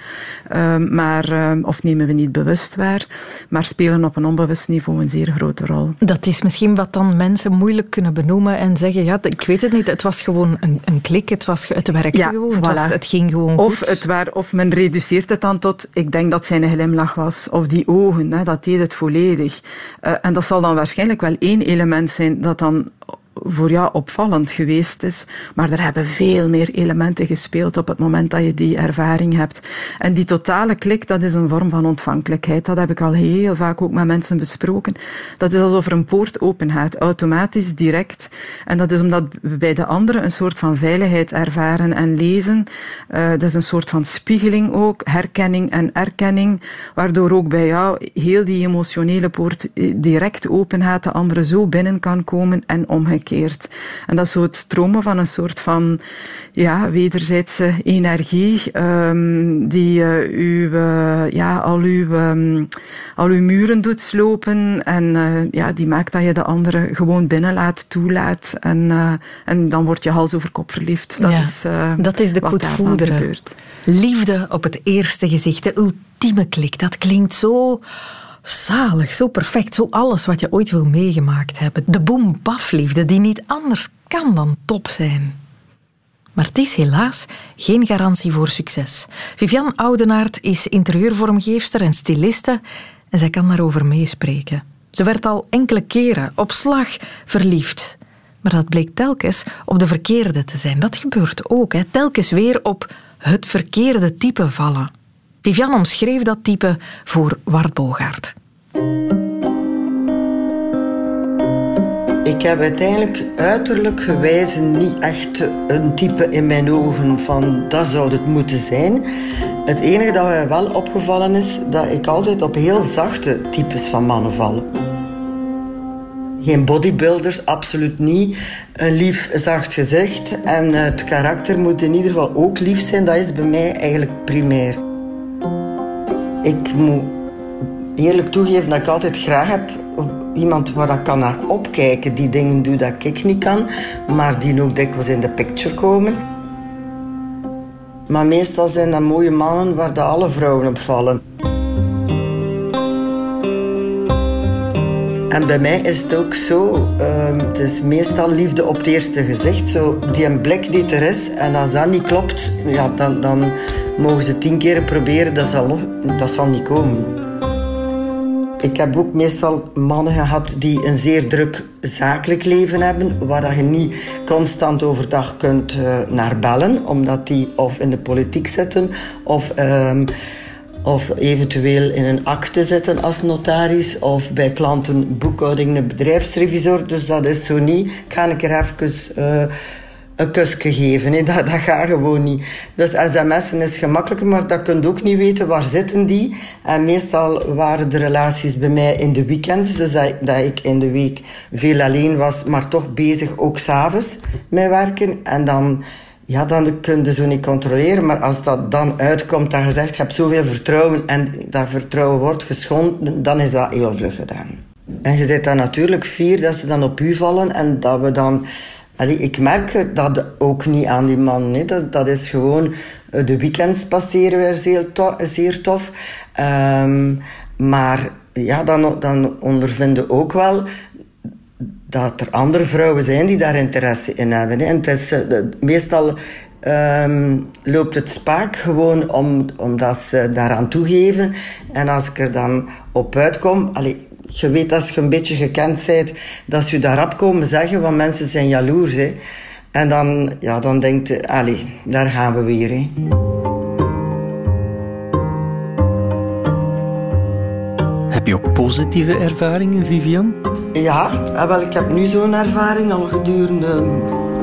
um, maar, um, of nemen we niet bewust waar, maar spelen op een onbewust niveau een zeer grote rol. Dat is misschien wat dan mensen moeilijk kunnen benoemen en zeggen, ja, ik weet het niet, het was gewoon een, een klik, het, was, het werkte ja, gewoon, voilà. het, was, het, ging gewoon of goed. Het waar, of men reduceert het dan tot, ik denk dat zijn glimlach was, of die ogen, hè, dat deed het volledig. Uh, en dat zal dan waarschijnlijk wel één element zijn dat dan voor jou opvallend geweest is. Maar er hebben veel meer elementen gespeeld op het moment dat je die ervaring hebt. En die totale klik, dat is een vorm van ontvankelijkheid. Dat heb ik al heel vaak ook met mensen besproken. Dat is alsof er een poort open gaat, automatisch, direct. En dat is omdat we bij de anderen een soort van veiligheid ervaren en lezen. Uh, dat is een soort van spiegeling ook, herkenning en erkenning, waardoor ook bij jou heel die emotionele poort eh, direct open gaat, de andere zo binnen kan komen en omgekeerd. En dat is zo het stromen van een soort van ja, wederzijdse energie um, die uh, uh, ja, al, uw, um, al uw muren doet slopen en uh, ja, die maakt dat je de andere gewoon binnenlaat, toelaat en, en dan word je hals over kop verliefd. Dat, ja, is, dat is de. Liefde op het eerste gezicht, de ultieme klik. Dat klinkt zo zalig, zo perfect, zo alles wat je ooit wil meegemaakt hebben. De boem-baf-liefde die niet anders kan dan top zijn. Maar het is helaas geen garantie voor succes. Vivian Oudenaard is interieurvormgeefster en styliste en zij kan daarover meespreken. Ze werd al enkele keren op slag verliefd. Maar dat bleek telkens op de verkeerde te zijn. Dat gebeurt ook. Hè. Telkens weer op het verkeerde type vallen. Vivian omschreef dat type voor Wart Bogaert. Ik heb uiteindelijk uiterlijk gewijzen niet echt een type in mijn ogen van dat zou het moeten zijn. Het enige dat mij wel opgevallen is, dat ik altijd op heel zachte types van mannen val. Geen bodybuilders, absoluut niet. Een lief, zacht gezicht. En het karakter moet in ieder geval ook lief zijn. Dat is bij mij eigenlijk primair. Ik moet eerlijk toegeven dat ik altijd graag heb iemand waar ik kan naar opkijken, die dingen doet dat ik niet kan, maar die ook dikwijls in de picture komen. Maar meestal zijn dat mooie mannen waar de alle vrouwen op vallen. En bij mij is het ook zo, uh, het is meestal liefde op het eerste gezicht. Zo, die een blik die er is, en als dat niet klopt, ja, dan, dan mogen ze tien keer proberen, dat zal, dat zal niet komen. Ik heb ook meestal mannen gehad die een zeer druk zakelijk leven hebben, waar je niet constant overdag kunt uh, naar bellen, omdat die of in de politiek zitten of, um, of eventueel in een akte zitten als notaris of bij klanten boekhouding een bedrijfsrevisor. Dus dat is zo niet. Ik ga een keer even uh, een kusje geven. Dat, dat gaat gewoon niet. Dus sms'en is gemakkelijker, maar dat kun je ook niet weten waar zitten die. En meestal waren de relaties bij mij in de weekends, dus dat, dat ik in de week veel alleen was, maar toch bezig ook s'avonds met werken. En dan ja, dan kun je zo niet controleren. Maar als dat dan uitkomt dat je zegt, je hebt zoveel vertrouwen en dat vertrouwen wordt geschonden, dan is dat heel vlug gedaan. En je zit dan natuurlijk fier dat ze dan op u vallen en dat we dan... Ik merk dat ook niet aan die man. Hè. Dat, dat is gewoon... eh, De weekends passeren weer zeer tof. Ehm, maar ja, dan, dan ondervinden ook wel dat er andere vrouwen zijn die daar interesse in hebben. En het is, eh, meestal ehm, loopt het spaak gewoon om, omdat ze daaraan toegeven. En als ik er dan op uitkom... Allee, je weet als je een beetje gekend bent, dat ze je daarop komen zeggen, want mensen zijn jaloers. Hè. En dan, ja, dan denkt je, allee, daar gaan we weer. Hè. Heb je ook positieve ervaringen, Vivian? Ja, ah, wel, ik heb nu zo'n ervaring al gedurende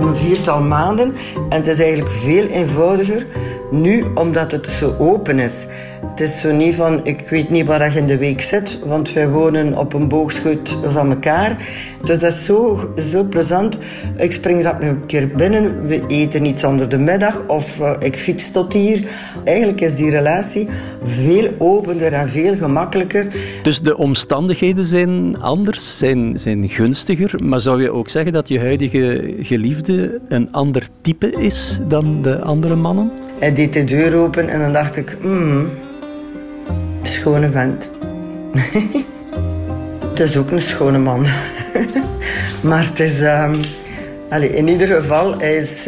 een viertal maanden. En het is eigenlijk veel eenvoudiger nu, omdat het zo open is. Het is zo niet van, ik weet niet waar je in de week zit, want wij wonen op een boogschut van elkaar. Dus dat is zo, zo plezant. Ik spring rap een keer binnen, we eten iets onder de middag of eh, ik fiets tot hier. Eigenlijk is die relatie veel opener en veel gemakkelijker. Dus de omstandigheden zijn anders, zijn, zijn gunstiger. Maar zou je ook zeggen dat je huidige geliefde een ander type is dan de andere mannen? Hij deed de deur open en dan dacht ik, hmm, schone vent. het is ook een schone man. maar het is, ehm, allee, in ieder geval, hij is,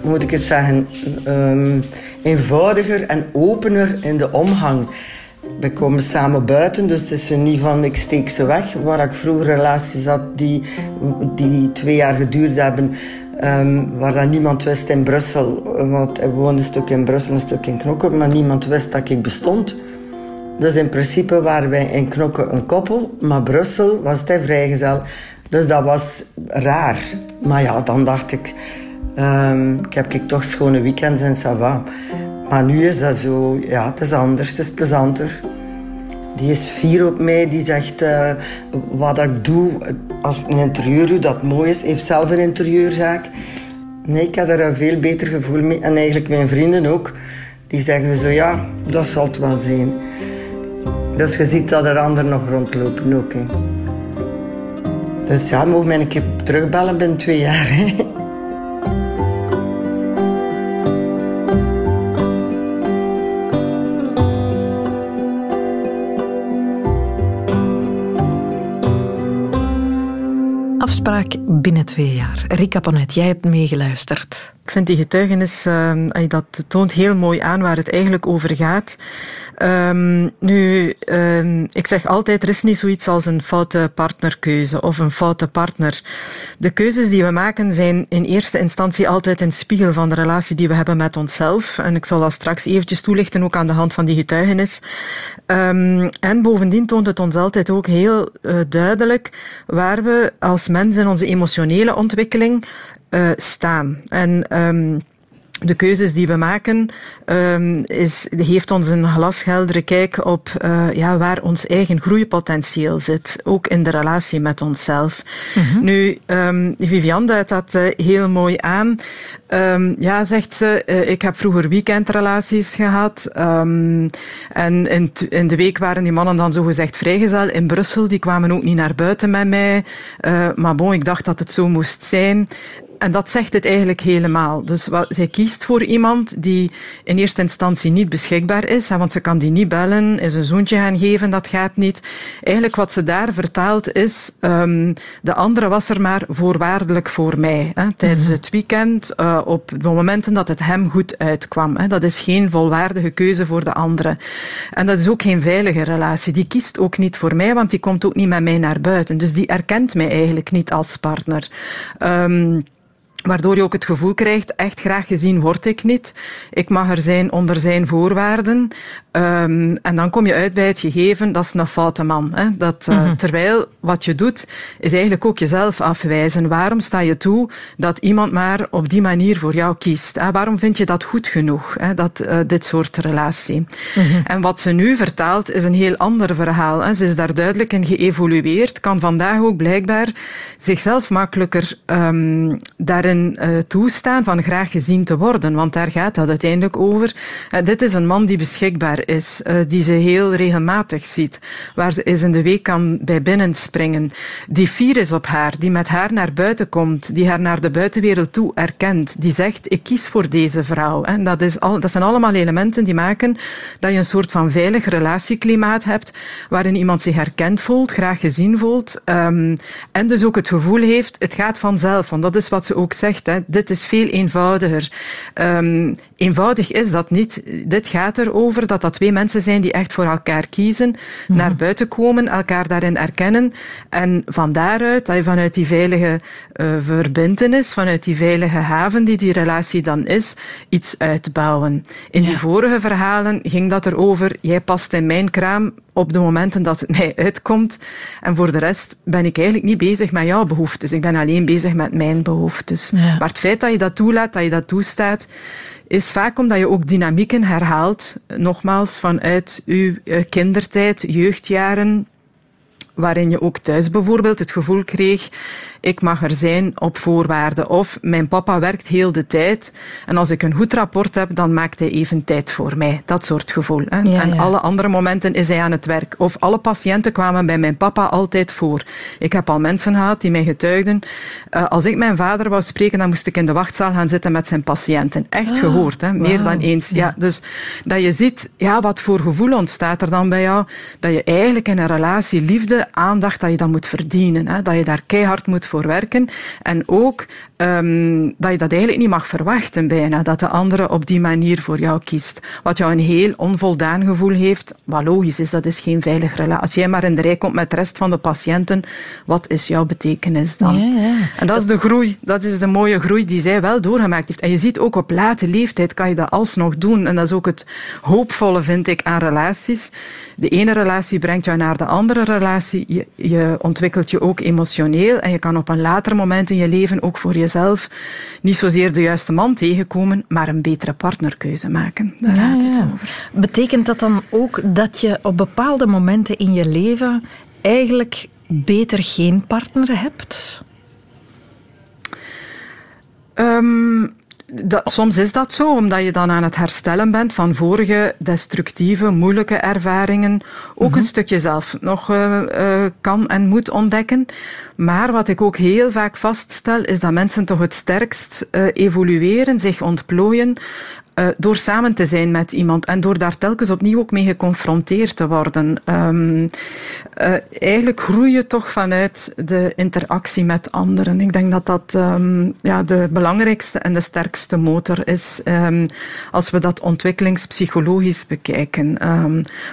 hoe moet ik het zeggen, ehm, eenvoudiger en opener in de omgang. We komen samen buiten, dus het is zo niet van ik steek ze weg. Waar ik vroeger relaties had die, die twee jaar geduurd hebben, ehm, waar dan niemand wist in Brussel. Want hij woonde een stuk in Brussel, een stuk in Knokken, maar niemand wist dat ik bestond. Dus in principe waren wij in Knokken een koppel, maar Brussel was hij vrijgezel. Dus dat was raar. Maar ja, dan dacht ik, ehm, ik heb ik toch schone weekends in Sava. Maar nu is dat zo, ja, het is anders, het is plezanter. Die is fier op mij, die zegt eh, wat ik doe, als ik een interieur doe, dat mooi is. heeft zelf een interieurzaak. Nee, ik heb er een veel beter gevoel mee. En eigenlijk mijn vrienden ook. Die zeggen zo, ja, dat zal het wel zijn. Dus je ziet dat er anderen nog rondlopen ook. Hè. Dus ja, mogen mij een keer terugbellen binnen twee jaar. Hè. Afspraak binnen twee jaar. Rika Ponet, jij hebt meegeluisterd. Ik vind die getuigenis, eh, dat toont heel mooi aan waar het eigenlijk over gaat. Ehm, nu, ehm, ik zeg altijd, er is niet zoiets als een foute partnerkeuze of een foute partner. De keuzes die we maken zijn in eerste instantie altijd een spiegel van de relatie die we hebben met onszelf. En ik zal dat straks eventjes toelichten, ook aan de hand van die getuigenis. Ehm, en bovendien toont het ons altijd ook heel eh, duidelijk waar we als mens in onze emotionele ontwikkeling eh, staan. En de keuzes die we maken, um, is, heeft ons een glasheldere kijk op uh, ja, waar ons eigen groeipotentieel zit. Ook in de relatie met onszelf. Mm-hmm. Nu, um, Vivian duidt dat uh, heel mooi aan. Um, ja, zegt ze, uh, ik heb vroeger weekendrelaties gehad. en in, in, de week waren die mannen dan zogezegd vrijgezel in Brussel. Die kwamen ook niet naar buiten met mij. maar bon, ik dacht dat het zo moest zijn. En dat zegt het eigenlijk helemaal. Dus wat, zij kiest voor iemand die in eerste instantie niet beschikbaar is, want ze kan die niet bellen, is een zoontje gaan geven, dat gaat niet. Eigenlijk wat ze daar vertaalt is, um, de andere was er maar voorwaardelijk voor mij. Hè, tijdens het weekend, uh, op de momenten dat het hem goed uitkwam. Hè. Dat is geen volwaardige keuze voor de andere. En dat is ook geen veilige relatie. Die kiest ook niet voor mij, want die komt ook niet met mij naar buiten. Dus die erkent mij eigenlijk niet als partner. Um, Waardoor je ook het gevoel krijgt, echt graag gezien word ik niet. Ik mag er zijn onder zijn voorwaarden. Um, en dan kom je uit bij het gegeven, dat is een foute man. Hè? Dat, uh, mm-hmm. Terwijl wat je doet, is eigenlijk ook jezelf afwijzen. Waarom sta je toe dat iemand maar op die manier voor jou kiest? Hè? Waarom vind je dat goed genoeg, hè? Dat, uh, dit soort relatie? Mm-hmm. En wat ze nu vertaalt, is een heel ander verhaal. Hè? Ze is daar duidelijk in geëvolueerd, kan vandaag ook blijkbaar zichzelf makkelijker um, daarin uh, toestaan van graag gezien te worden, want daar gaat dat uiteindelijk over. Dit is een man die beschikbaar is, uh, die ze heel regelmatig ziet, waar ze eens in de week kan bij binnen springen, die fier is op haar, die met haar naar buiten komt, die haar naar de buitenwereld toe erkent, die zegt ik kies voor deze vrouw. En dat, is al, dat zijn allemaal elementen die maken dat je een soort van veilig relatieklimaat hebt, waarin iemand zich herkend voelt, graag gezien voelt, um, en dus ook het gevoel heeft, het gaat vanzelf, want dat is wat ze ook zegt. Hè. Dit is veel eenvoudiger. Um, eenvoudig is dat niet. Dit gaat erover dat dat twee mensen zijn die echt voor elkaar kiezen, mm. naar buiten komen, elkaar daarin erkennen en van daaruit, dat je vanuit die veilige uh, verbintenis, vanuit die veilige haven die die relatie dan is, iets uitbouwen. In ja. die vorige verhalen ging dat erover, jij past in mijn kraam op de momenten dat het mij uitkomt en voor de rest ben ik eigenlijk niet bezig met jouw behoeftes. Ik ben alleen bezig met mijn behoeftes. Ja. Maar het feit dat je dat toelaat, dat je dat toestaat, is vaak omdat je ook dynamieken herhaalt, nogmaals vanuit uw kindertijd, jeugdjaren, waarin je ook thuis bijvoorbeeld het gevoel kreeg ik mag er zijn op voorwaarden. Of mijn papa werkt heel de tijd en als ik een goed rapport heb, dan maakt hij even tijd voor mij. Dat soort gevoel. Hè? Ja, en ja. alle andere momenten is hij aan het werk. Of alle patiënten kwamen bij mijn papa altijd voor. Ik heb al mensen gehad die mij getuigden. Uh, als ik mijn vader wou spreken, dan moest ik in de wachtzaal gaan zitten met zijn patiënten. Echt oh, gehoord, hè? meer wow. dan eens. Ja. ja. dus dat je ziet, ja, wat voor gevoel ontstaat er dan bij jou? Dat je eigenlijk in een relatie liefde, aandacht, dat je dat moet verdienen. Hè? Dat je daar keihard moet voor werken. En ook um, dat je dat eigenlijk niet mag verwachten bijna, dat de andere op die manier voor jou kiest. Wat jou een heel onvoldaan gevoel heeft, wat logisch is, dat is geen veilige relatie. Als jij maar in de rij komt met de rest van de patiënten, wat is jouw betekenis dan? Ja, ja. En dat is de groei, dat is de mooie groei die zij wel doorgemaakt heeft. En je ziet ook op late leeftijd kan je dat alsnog doen. En dat is ook het hoopvolle, vind ik, aan relaties de ene relatie brengt jou naar de andere relatie. Je, je, ontwikkelt je ook emotioneel en je kan op een later moment in je leven ook voor jezelf niet zozeer de juiste man tegenkomen, maar een betere partnerkeuze maken. Daar ja, gaat het ja. over. Betekent dat dan ook dat je op bepaalde momenten in je leven eigenlijk beter geen partner hebt? Um, dat, soms is dat zo, omdat je dan aan het herstellen bent van vorige destructieve, moeilijke ervaringen. Ook mm -hmm. een stukje zelf nog uh, uh, kan en moet ontdekken. Maar wat ik ook heel vaak vaststel, is dat mensen toch het sterkst uh, evolueren, zich ontplooien uh, door samen te zijn met iemand en door daar telkens opnieuw ook mee geconfronteerd te worden. Um, uh, eigenlijk groei je toch vanuit de interactie met anderen. Ik denk dat dat um, ja, de belangrijkste en de sterkste motor is um, als we dat ontwikkelingspsychologisch bekijken.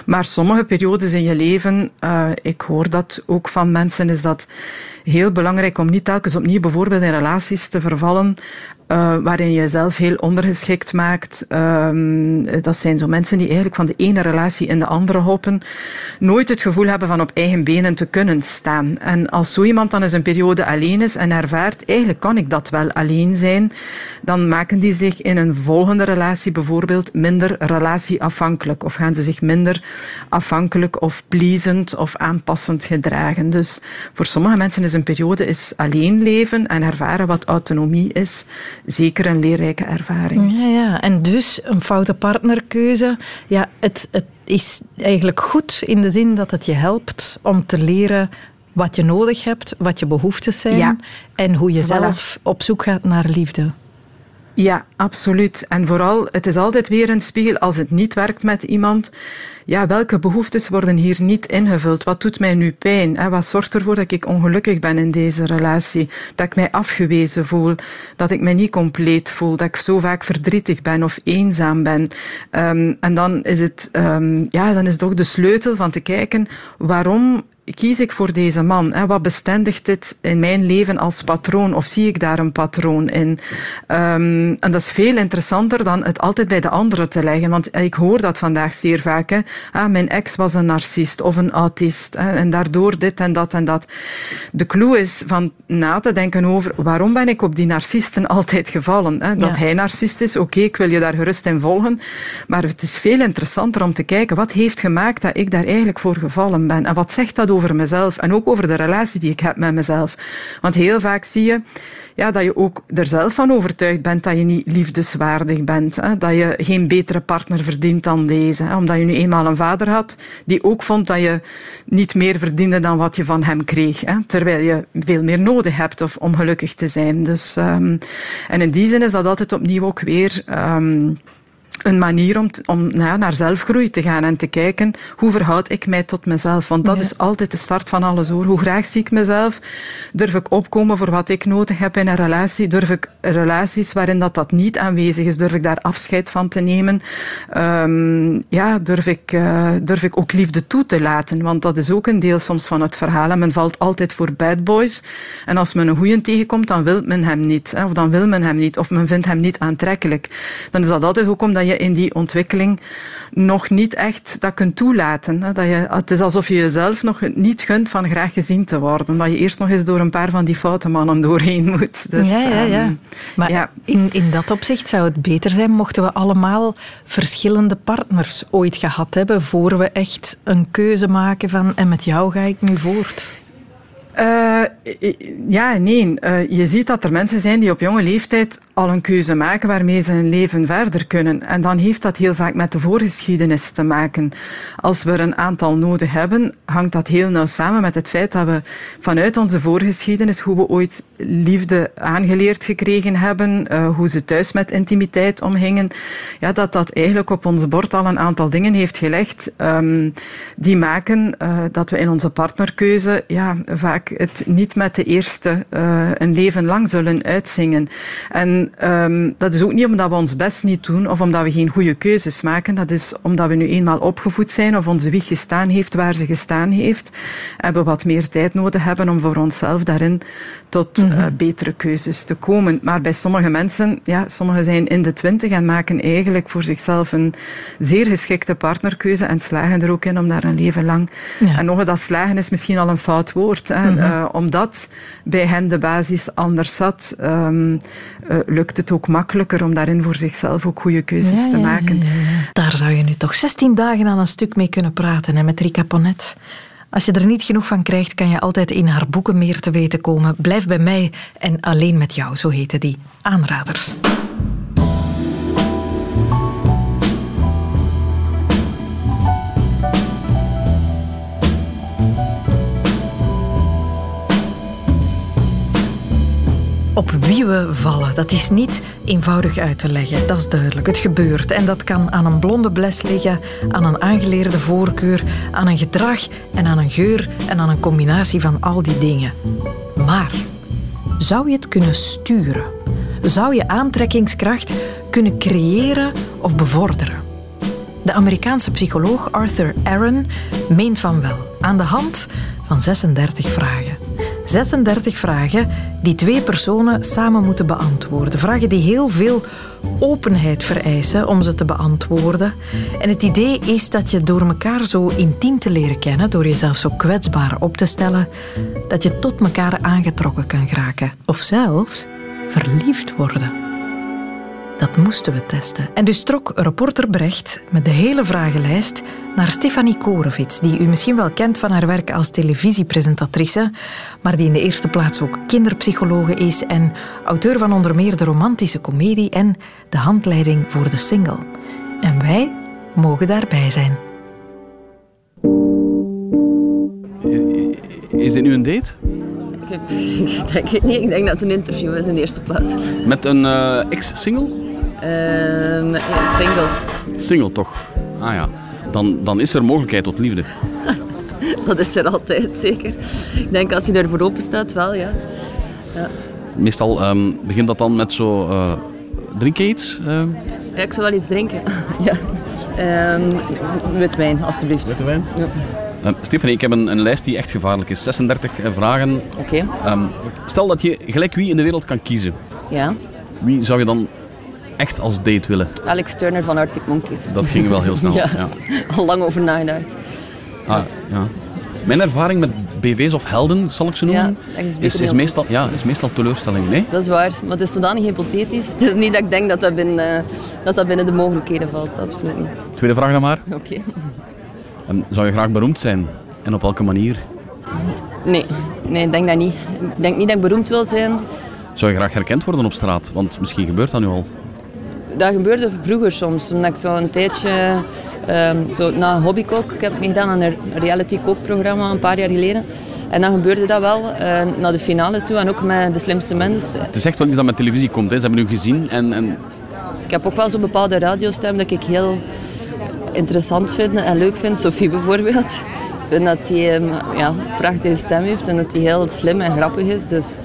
maar sommige periodes in je leven, uh, ik hoor dat ook van mensen, is dat heel belangrijk om niet telkens opnieuw bijvoorbeeld in relaties te vervallen uh, waarin je jezelf heel ondergeschikt maakt. Um, dat zijn zo mensen die eigenlijk van de ene relatie in de andere hoppen, nooit het gevoel hebben van op eigen benen te kunnen staan. En als zo iemand dan eens een periode alleen is en ervaart, eigenlijk kan ik dat wel alleen zijn, dan maken die zich in een volgende relatie bijvoorbeeld minder relatieafhankelijk of gaan ze zich minder afhankelijk of pleasend of aanpassend gedragen. Dus voor sommige mensen is een periode is alleen leven en ervaren wat autonomie is zeker een leerrijke ervaring. Ja, ja. En dus een foute partnerkeuze. Ja, het, het is eigenlijk goed in de zin dat het je helpt om te leren wat je nodig hebt, wat je behoeftes zijn ja. en hoe je zelf op zoek gaat naar liefde. Ja, absoluut. En vooral, het is altijd weer een spiegel als het niet werkt met iemand. Ja, welke behoeftes worden hier niet ingevuld? Wat doet mij nu pijn? Wat zorgt ervoor dat ik ongelukkig ben in deze relatie? Dat ik mij afgewezen voel? Dat ik mij niet compleet voel? Dat ik zo vaak verdrietig ben of eenzaam ben? Um, en dan is het, um, ja, dan is het ook de sleutel van te kijken waarom kies ik voor deze man? Hè? Wat bestendigt dit in mijn leven als patroon? Of zie ik daar een patroon in? Um, en dat is veel interessanter dan het altijd bij de anderen te leggen. Want ik hoor dat vandaag zeer vaak. Hè? Ah, mijn ex was een narcist of een autist. Hè? En daardoor dit en dat en dat. De clue is van na te denken over waarom ben ik op die narcisten altijd gevallen? Hè? Dat ja. hij narcist is, oké, okay, ik wil je daar gerust in volgen. Maar het is veel interessanter om te kijken wat heeft gemaakt dat ik daar eigenlijk voor gevallen ben. En wat zegt dat over over mezelf en ook over de relatie die ik heb met mezelf. Want heel vaak zie je ja, dat je ook er zelf van overtuigd bent dat je niet liefdeswaardig bent. Hè? Dat je geen betere partner verdient dan deze. Hè? Omdat je nu eenmaal een vader had die ook vond dat je niet meer verdiende dan wat je van hem kreeg. Hè? Terwijl je veel meer nodig hebt of, om gelukkig te zijn. Dus, um, en in die zin is dat altijd opnieuw ook weer... Um, een manier om, om nou naar zelfgroei te gaan en te kijken hoe verhoud ik mij tot mezelf. Want dat is altijd de start van alles hoor. Hoe graag zie ik mezelf? Durf ik opkomen voor wat ik nodig heb in een relatie? Durf ik relaties waarin dat, dat niet aanwezig is, durf ik daar afscheid van te nemen? Um, ja, durf ik, uh, durf ik ook liefde toe te laten? Want dat is ook een deel soms van het verhaal. En men valt altijd voor bad boys. En als men een goeie tegenkomt, dan wil men hem niet. Hè? Of dan wil men hem niet. Of men vindt hem niet aantrekkelijk. Dan is dat altijd ook omdat je in die ontwikkeling nog niet echt dat kunt toelaten. Hè? Dat je, het is alsof je jezelf nog niet gunt van graag gezien te worden. Dat je eerst nog eens door een paar van die foute mannen doorheen moet. Dus, ja, ja, ja. Um, maar ja. In, in dat opzicht zou het beter zijn mochten we allemaal verschillende partners ooit gehad hebben voor we echt een keuze maken van en met jou ga ik nu voort. Uh, ja, nee. Uh, je ziet dat er mensen zijn die op jonge leeftijd al een keuze maken waarmee ze hun leven verder kunnen. En dan heeft dat heel vaak met de voorgeschiedenis te maken. Als we er een aantal nodig hebben, hangt dat heel nauw samen met het feit dat we vanuit onze voorgeschiedenis, hoe we ooit liefde aangeleerd gekregen hebben, uh, hoe ze thuis met intimiteit omgingen, ja, dat dat eigenlijk op ons bord al een aantal dingen heeft gelegd um, die maken uh, dat we in onze partnerkeuze ja, vaak het niet met de eerste uh, een leven lang zullen uitzingen. En um, dat is ook niet omdat we ons best niet doen of omdat we geen goede keuzes maken. Dat is omdat we nu eenmaal opgevoed zijn of onze wieg gestaan heeft waar ze gestaan heeft. En we wat meer tijd nodig hebben om voor onszelf daarin tot mm -hmm. uh, betere keuzes te komen. Maar bij sommige mensen, ja, sommigen zijn in de twintig en maken eigenlijk voor zichzelf een zeer geschikte partnerkeuze en slagen er ook in om daar een leven lang. Ja. En nog dat slagen is misschien al een fout woord, hè, mm -hmm. uh, omdat bij hen de basis anders zat. Um, uh, lukt het ook makkelijker om daarin voor zichzelf ook goede keuzes ja, te maken. Daar zou je nu toch 16 dagen aan een stuk mee kunnen praten hè, met Rika Ponet. Als je er niet genoeg van krijgt, kan je altijd in haar boeken meer te weten komen. Blijf bij mij en alleen met jou, zo heten die aanraders. Op wie we vallen, dat is niet eenvoudig uit te leggen. Dat is duidelijk. Het gebeurt. En dat kan aan een blonde bles liggen, aan een aangeleerde voorkeur, aan een gedrag en aan een geur en aan een combinatie van al die dingen. Maar zou je het kunnen sturen? Zou je aantrekkingskracht kunnen creëren of bevorderen? De Amerikaanse psycholoog Arthur Aaron meent van wel, aan de hand van 36 vragen. 36 vragen die twee personen samen moeten beantwoorden. Vragen die heel veel openheid vereisen om ze te beantwoorden. En het idee is dat je door elkaar zo intiem te leren kennen, door jezelf zo kwetsbaar op te stellen, dat je tot elkaar aangetrokken kan geraken. Of zelfs verliefd worden. Dat moesten we testen. En dus trok reporter Brecht met de hele vragenlijst naar Stefanie Korevits, die u misschien wel kent van haar werk als televisiepresentatrice, maar die in de eerste plaats ook kinderpsychologe is en auteur van onder meer de romantische komedie en de handleiding voor de single. En wij mogen daarbij zijn. Is dit nu een date? Ik denk het niet. Ik denk dat het een interview is in de eerste plaats. Met een uh, ex-single? Uh, ja, single. Single toch? Ah ja. Dan, dan is er mogelijkheid tot liefde. dat is er altijd, zeker. Ik denk als je ervoor open staat, wel, ja. ja. Meestal um, begint dat dan met zo... Uh, drink je iets? Uh... Ja, ik zou wel iets drinken. ja. Um, witwijn, alstublieft. Witwijn? Ja. Uh, Stefanie, ik heb een, een, lijst die echt gevaarlijk is. 36 vragen. Oké. Okay. Um, stel dat je gelijk wie in de wereld kan kiezen. Ja. Wie zou je dan echt als date willen? Alex Turner van Arctic Monkeys. Dat ging wel heel snel. ja, ja. Al lang over nagedacht. Ah, ja. Mijn ervaring met BV's of helden, zal ik ze noemen, ja, is, is, is, meestal, ja, is meestal teleurstelling. Nee? Dat is waar, maar het is zodanig hypothetisch. Het is niet dat ik denk dat dat binnen, uh, dat dat binnen de mogelijkheden valt, absoluut niet. Tweede vraag dan maar. Oké. Okay. zou je graag beroemd zijn? En op welke manier? Nee, nee, ik denk dat niet. Ik denk niet dat ik beroemd wil zijn. Zou je graag herkend worden op straat? Want misschien gebeurt dat nu al. Dat gebeurde vroeger soms, omdat ik zo een tijdje, ehm, zo na hobbykook, ik heb meegedaan aan een reality kookprogramma een paar jaar geleden. En dan gebeurde dat wel, eh, naar de finale toe en ook met de slimste mens. Het is echt wel iets dat met televisie komt. Hè. Ze hebben nu gezien en, en Ik heb ook wel zo'n bepaalde radiostem dat ik heel interessant vind en leuk vind. Sophie bijvoorbeeld. Ik vind dat hij ehm, ja, een prachtige stem heeft en dat hij heel slim en grappig is. Dus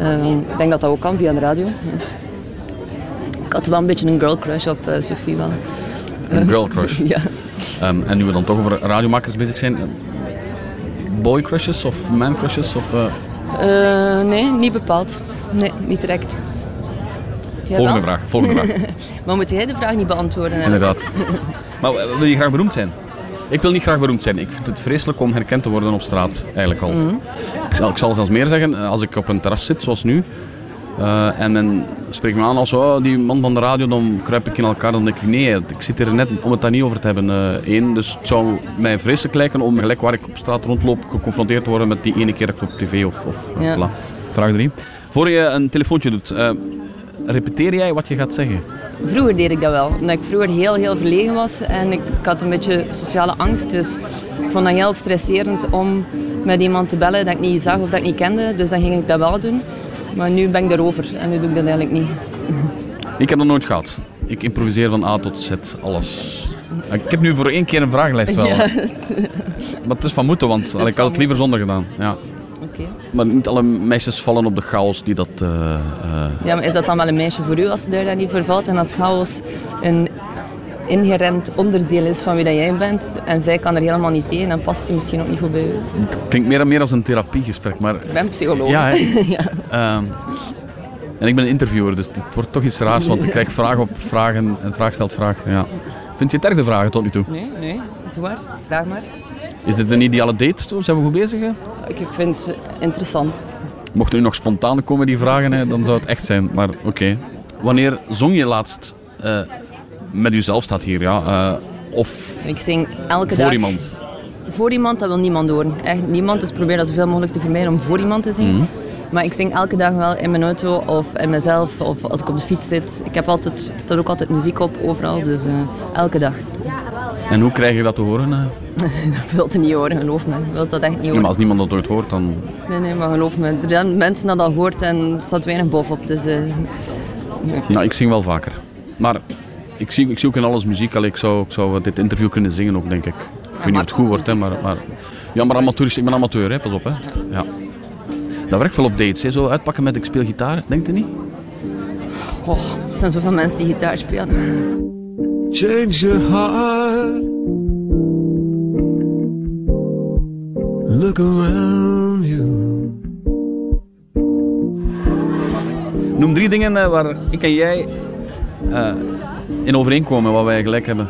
ehm, ik denk dat dat ook kan via de radio. Ik had wel een beetje een girl crush op eh, Sophie wel. een girl crush. ja. Ehm, en nu we dan toch over radiomakers bezig zijn. eh, Boy crushes of man crushes? Of, eh, nee, niet bepaald. Nee, niet direct. Jij Volgende wel? vraag, volgende vraag. maar moet jij de vraag niet beantwoorden? hè? Inderdaad. Maar wil je graag beroemd zijn? Ik wil niet graag beroemd zijn. Ik vind het vreselijk om herkend te worden op straat, eigenlijk al. Mhm. ik, zal, ik zal zelfs meer zeggen, als ik op een terras zit, zoals nu, eh, en men spreekt me aan als oh, die man van de radio, dan kruip ik in elkaar. Dan denk ik, nee, ik zit hier net om het daar niet over te hebben. Eén, dus het zou mij vreselijk lijken om gelijk waar ik op straat rondloop, geconfronteerd te worden met die ene keer dat ik op tv of... of Ja. voilà. Vraag drie. Voor je een telefoontje doet, eh, repeteer jij wat je gaat zeggen? Vroeger deed ik dat wel, omdat ik vroeger heel, heel verlegen was en ik, ik had een beetje sociale angst. Dus ik vond dat heel stresserend om met iemand te bellen dat ik niet zag of dat ik niet kende. Dus dan ging ik dat wel doen. Maar nu ben ik erover en nu doe ik dat eigenlijk niet. Ik heb dat nooit gehad. Ik improviseer van A tot Z, alles. Ik heb nu voor één keer een vragenlijst wel. Ja, Maar het is van moeten, want ik had het liever zonder gedaan. Ja. Oké. Maar niet alle meisjes vallen op de chaos die dat... eh, eh, Ja, maar is dat dan wel een meisje voor u als ze daar dan niet voor valt? En als chaos een inherent onderdeel is van wie dat jij bent en zij kan er helemaal niet tegen, dan past ze misschien ook niet goed bij u. het klinkt meer en meer als een therapiegesprek, maar... Ik ben psycholoog. Ja, ja. Ehm, en ik ben een interviewer, dus dit wordt toch iets raars, want ik krijg vraag op vragen en vraag stelt vraag. Ja. Vind je het erg, de vragen tot nu toe? Nee, nee, doe maar. Vraag maar. Is dit een ideale date? Zijn we goed bezig? Hè? Ik, ik vind het interessant. Mochten nu nog spontaan komen die vragen, hè, dan zou het echt zijn. Maar oké. Wanneer zong je laatst eh, met jezelf staat hier, ja? eh, of Ik zing elke voor dag. iemand? Voor iemand, dat wil niemand horen. Echt niemand, dus probeer dat zoveel mogelijk te vermijden om voor iemand te zingen. Mhm. Maar ik zing elke dag wel in mijn auto of in mezelf of als ik op de fiets zit. Ik heb altijd, er staat ook altijd muziek op overal, dus eh, elke dag. En hoe krijg je dat te horen? eh? Dat wilt je niet horen, geloof me. Wilt dat echt niet Ja, horen. maar als niemand dat ooit hoort, dan... Nee, nee, maar geloof me. Er zijn mensen dat al hoort en er staat weinig bovenop. Dus, eh, nee. Nou, ik zing wel vaker. Maar ik zie, ik zie ook in alles muziek. Allee, ik, zou, ik zou dit interview kunnen zingen ook, denk ik. Ik weet niet of het goed wordt, hè, maar, maar... Ja, maar amateur, ik ben amateur, hè. pas op. Hè. Ja. Dat werkt wel op dates, hè. zo uitpakken met ik speel gitaar, denkt u niet? Goh, er zijn zoveel mensen die gitaar spelen. Change your heart. Look around you. Noem drie dingen eh, waar ik en jij eh, in overeenkomen, wat wij gelijk hebben.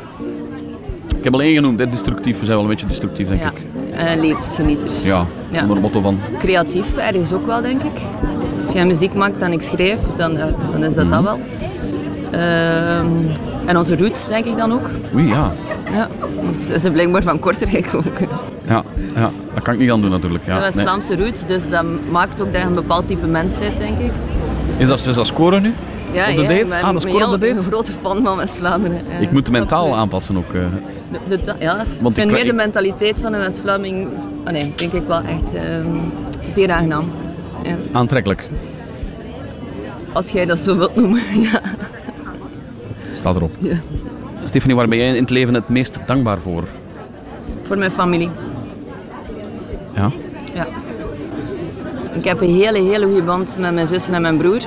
Ik heb al één genoemd, hè, destructief. We zijn wel een beetje destructief, denk Ja, ik. eh, levensgenieters. Ja, Ja. onder het motto van... Creatief, ergens ook wel, denk ik. Als jij muziek maakt en ik schrijf, dan, eh, dan is dat dat wel. Ehm, en onze roots, denk ik dan ook. Oei, ja. Ja, ze zijn blijkbaar van Kortrijk ook. Ja, ja, dat kan ik niet aan doen natuurlijk. Ja, dat is nee. Vlaamse roots, dus dat maakt ook dat je een bepaald type mens bent, denk ik. Is dat, is dat scoren nu? Ja, op de date? ik ben Ah, een grote fan van West-Vlaanderen. Ik moet de mentaal Absoluut. aanpassen ook. eh. De, ja, ik Want vind ik- meer de mentaliteit van een West-Vlaming, ah nee, denk ik wel echt ehm, zeer aangenaam. Ja. Aantrekkelijk. Als jij dat zo wilt noemen, ja. Staat erop. Ja. Stefanie, waar ben jij in het leven het meest dankbaar voor? Voor mijn familie. Ja? Ja. Ik heb een hele, hele goede band met mijn zussen en mijn broer.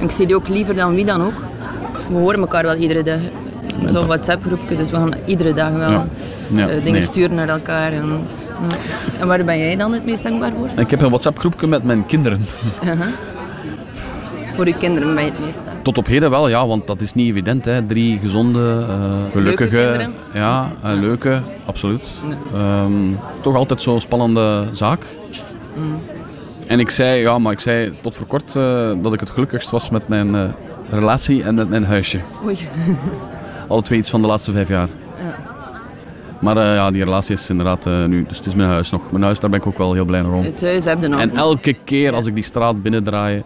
Ik zie die ook liever dan wie dan ook. We horen elkaar wel iedere dag. Zo'n WhatsApp-groepje, dus we gaan iedere dag wel Ja. Ja, eh, dingen nee. sturen naar elkaar. En, en waar ben jij dan het meest dankbaar voor? Ik heb een WhatsApp-groepje met mijn kinderen. Uh-huh. Voor uw kinderen ben je het meest dankbaar. Tot op heden wel, ja, want dat is niet evident. Hè. Drie gezonde, eh, gelukkige... kinderen. ja, eh, leuke, absoluut. Ehm, toch altijd zo'n spannende zaak. Mm. En ik zei, ja, maar ik zei tot voor kort eh, dat ik het gelukkigst was met mijn eh, relatie en met mijn huisje. Oei. Alle twee iets van de laatste vijf jaar. Ja. Maar eh, ja, die relatie is inderdaad nu... Dus het is mijn huis nog. Mijn huis, daar ben ik ook wel heel blij om. Het huis heb je nog. En elke keer als ik die straat binnendraai,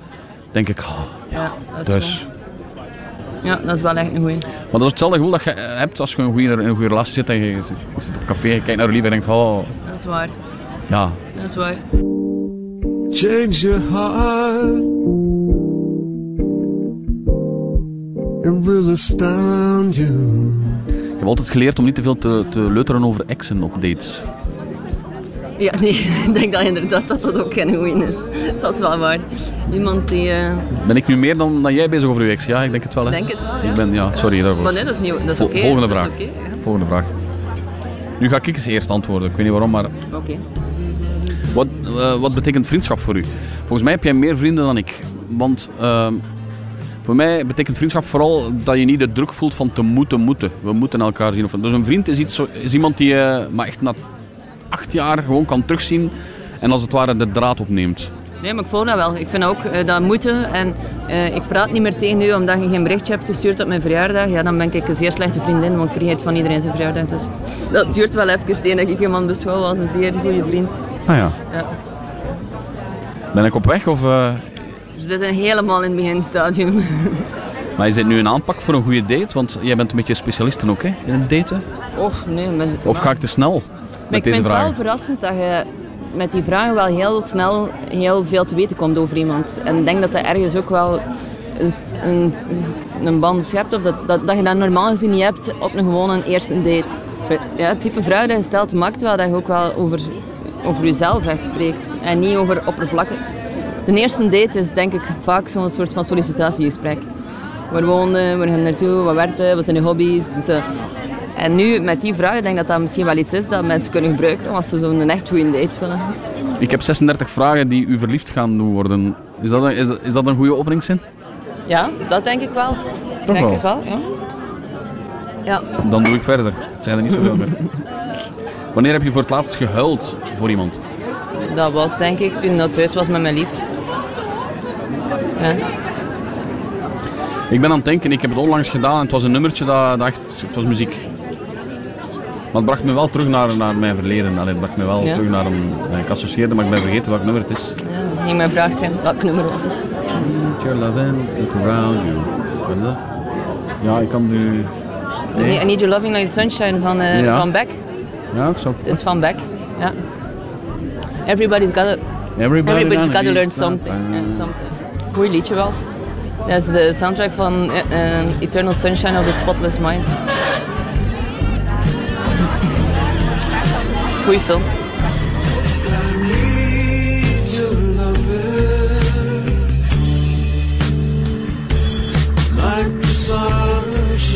denk ik... Oh, Ja, dat is thuis. wel- Ja, dat is wel echt een goeie. Maar dat is hetzelfde gevoel dat je hebt als je een goede, in een goede relatie zit en je, je zit op café, je kijkt naar je lief en denkt, oh, Dat is waar. ja. Dat is waar. Change your heart. It will astound you. Ik heb altijd geleerd om niet te veel te, te leuteren over exen op dates. Ja, nee, ik denk dat inderdaad dat dat ook geen goeie is. Dat is wel waar. Iemand die... eh, Ben ik nu meer dan, dan jij bezig over uw ex? Ja, ik denk het wel. Hè? Denk het wel, ja. Ik ben, ja, sorry daarvoor. Maar nee, dat is niet- dat is oké, Volgende dat is vraag. ja. Volgende vraag. Nu ga ik eens eerst antwoorden. Ik weet niet waarom, maar Oké. Wat, eh, wat betekent vriendschap voor u? Volgens mij heb jij meer vrienden dan ik. Want ehm, voor mij betekent vriendschap vooral dat je niet de druk voelt van te moeten, moeten. We moeten elkaar zien. Dus een vriend is, iets, is iemand die je maar echt na acht jaar gewoon kan terugzien en als het ware de draad opneemt. Nee, maar ik voel dat wel. Ik vind ook eh, dat moeten. En eh, ik praat niet meer tegen u omdat je geen berichtje hebt gestuurd op mijn verjaardag. Ja, dan ben ik een zeer slechte vriendin, want ik vergeet van iedereen zijn verjaardag. Dus dat duurt wel even tegen dat ik iemand beschouw als een zeer goede vriend. Ah ja. Ja. Ben ik op weg of... eh, We zitten helemaal in het beginstadium. maar is dit nu een aanpak voor een goede date? Want jij bent een beetje specialist ook, hè? In het daten. Och, nee. Maar, Of ga ik te snel maar ik vind het wel verrassend dat je met die vragen wel heel snel heel veel te weten komt over iemand. En ik denk dat dat ergens ook wel een, een, een band schept. Of dat, dat, dat je dat normaal gezien niet hebt op een gewone eerste date. Ja, het type vraag dat je stelt maakt wel dat je ook wel over, over jezelf echt spreekt. En niet over oppervlakkig. De eerste date is denk ik vaak zo'n soort van sollicitatiegesprek. Waar woonde, waar gaan naartoe, wat werkte, wat zijn je hobby's. Dus, eh, en nu met die vraag, ik denk dat dat misschien wel iets is dat mensen kunnen gebruiken als ze zo'n echt goede date willen. Ik heb 36 vragen die u verliefd gaan doen worden. Is dat een, is dat, is dat een goede openingszin? Ja, dat denk ik wel. Ik denk wel? het wel, ja. Ja, Dan doe ik verder. Het zijn er niet zoveel meer. Wanneer heb je voor het laatst gehuild voor iemand? dat was denk ik toen dat uit was met mijn lief. Ja. Ik ben aan het denken, ik heb het onlangs gedaan en het was een nummertje dat, dat echt, het was muziek. Maar het bracht me wel terug naar, naar mijn verleden. Allee, het bracht me wel Ja. terug naar een... Ik associeerde, maar ik ben vergeten welk nummer het is. Ja, ging mijn vraag zijn, welk nummer was het? Your love look around you. Wat is dat? Ja, ik kan nu... Dus niet I Need Your Loving Like the Sunshine van, eh, Ja. van Beck. Ja, zou... Het is van Beck, ja. Everybody's gotta, Everybody everybody's gotta learn something. something. Ja, something. Goeie liedje wel. Dat is de soundtrack van eh, eh, Eternal Sunshine of the Spotless Mind. Goeie film. Need your loving like the sunshine.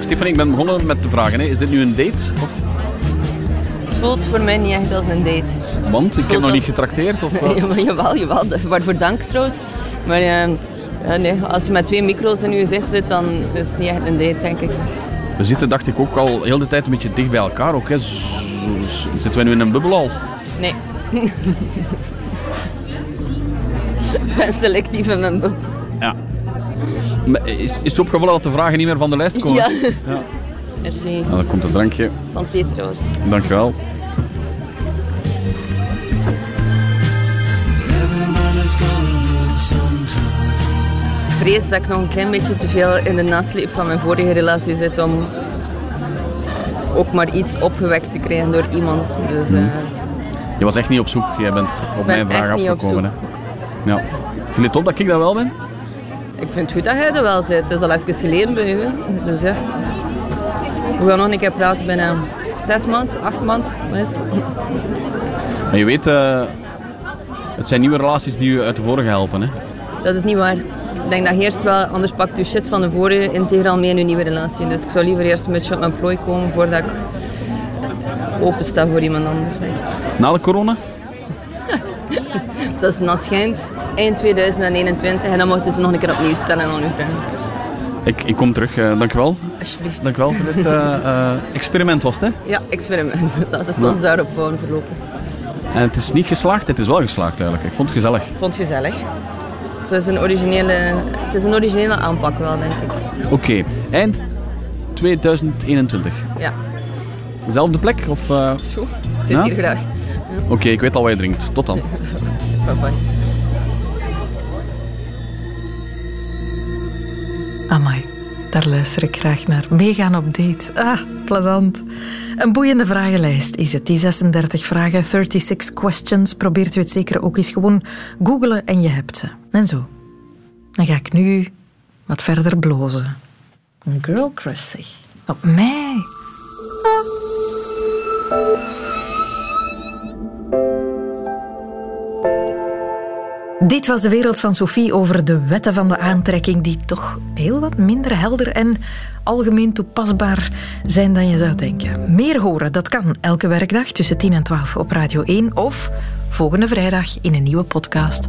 Stefan, ik ben begonnen met de vragen. Hè. Is dit nu een date? Of... Het voelt voor mij niet echt als een date. Want ik heb nog niet getrakteerd? Of? Ja, maar jawel, jawel. Waarvoor dank trouwens. Maar eh, nee, als je met twee micro's in je gezicht zit, dan is het niet echt een date, denk ik. We zitten, dacht ik, ook al heel de tijd een beetje dicht bij elkaar. Ook, hè. Zitten wij nu in een bubbel al? Nee. Ik ben selectief in mijn bubbel. Ja. Maar Is, is het opgevallen dat de vragen niet meer van de lijst komen? Ja. ja. Merci. Nou, dan komt het drankje. Santé trouwens. Dankjewel. Gonna sometime. Ik vrees dat ik nog een klein beetje te veel in de nasleep van mijn vorige relatie zit om ook maar iets opgewekt te krijgen door iemand. Dus eh, Je was echt niet op zoek. Jij bent op ben mijn vraag afgekomen. Hè. Ja. Vind je het top dat ik dat wel ben? ik vind het goed dat jij er wel zit. Het is al even geleden bij hè. Dus ja. We gaan nog een keer praten binnen zes maand, acht maand. Wat is het? Maar je weet, eh, het zijn nieuwe relaties die je uit de vorige helpen. Hè? Dat is niet waar. Ik denk dat eerst wel, anders pakt je shit van de vorige integraal mee in je nieuwe relatie. Dus ik zou liever eerst een beetje op mijn plooi komen voordat ik open sta voor iemand anders. Denk. Na de corona? Dat is naar schijnt eind 2021 en dan mochten ze nog een keer opnieuw stellen aan uw vragen. Ik, ik kom terug, eh dankjewel. Alsjeblieft. Dankjewel voor dit eh, eh, experiment was het, hè? Ja, experiment. Laat het ons Ja. daarop gewoon verlopen. En het is niet geslaagd, het is wel geslaagd eigenlijk. Ik vond het gezellig. Ik vond het gezellig. Het is een originele, het is een originele aanpak wel, denk ik. Oké, eind 2021. Ja, Dezelfde plek? Of, eh, is goed. Ik zit Ja? hier graag. Oké, ik weet al wat je drinkt. Tot dan. Bye bye. Amai, daar luister ik graag naar. Meegaan op date. Ah, plezant. Een boeiende vragenlijst is het. Die 36 vragen, 36 questions. Probeert u het zeker ook eens gewoon googelen en je hebt ze. En zo. Dan ga ik nu wat verder blozen. Een girl crush. Op mij. Dit was de wereld van Sophie over de wetten van de aantrekking, die toch heel wat minder helder en algemeen toepasbaar zijn dan je zou denken. Meer horen, dat kan elke werkdag tussen 10 en 12 op Radio 1 of volgende vrijdag in een nieuwe podcast.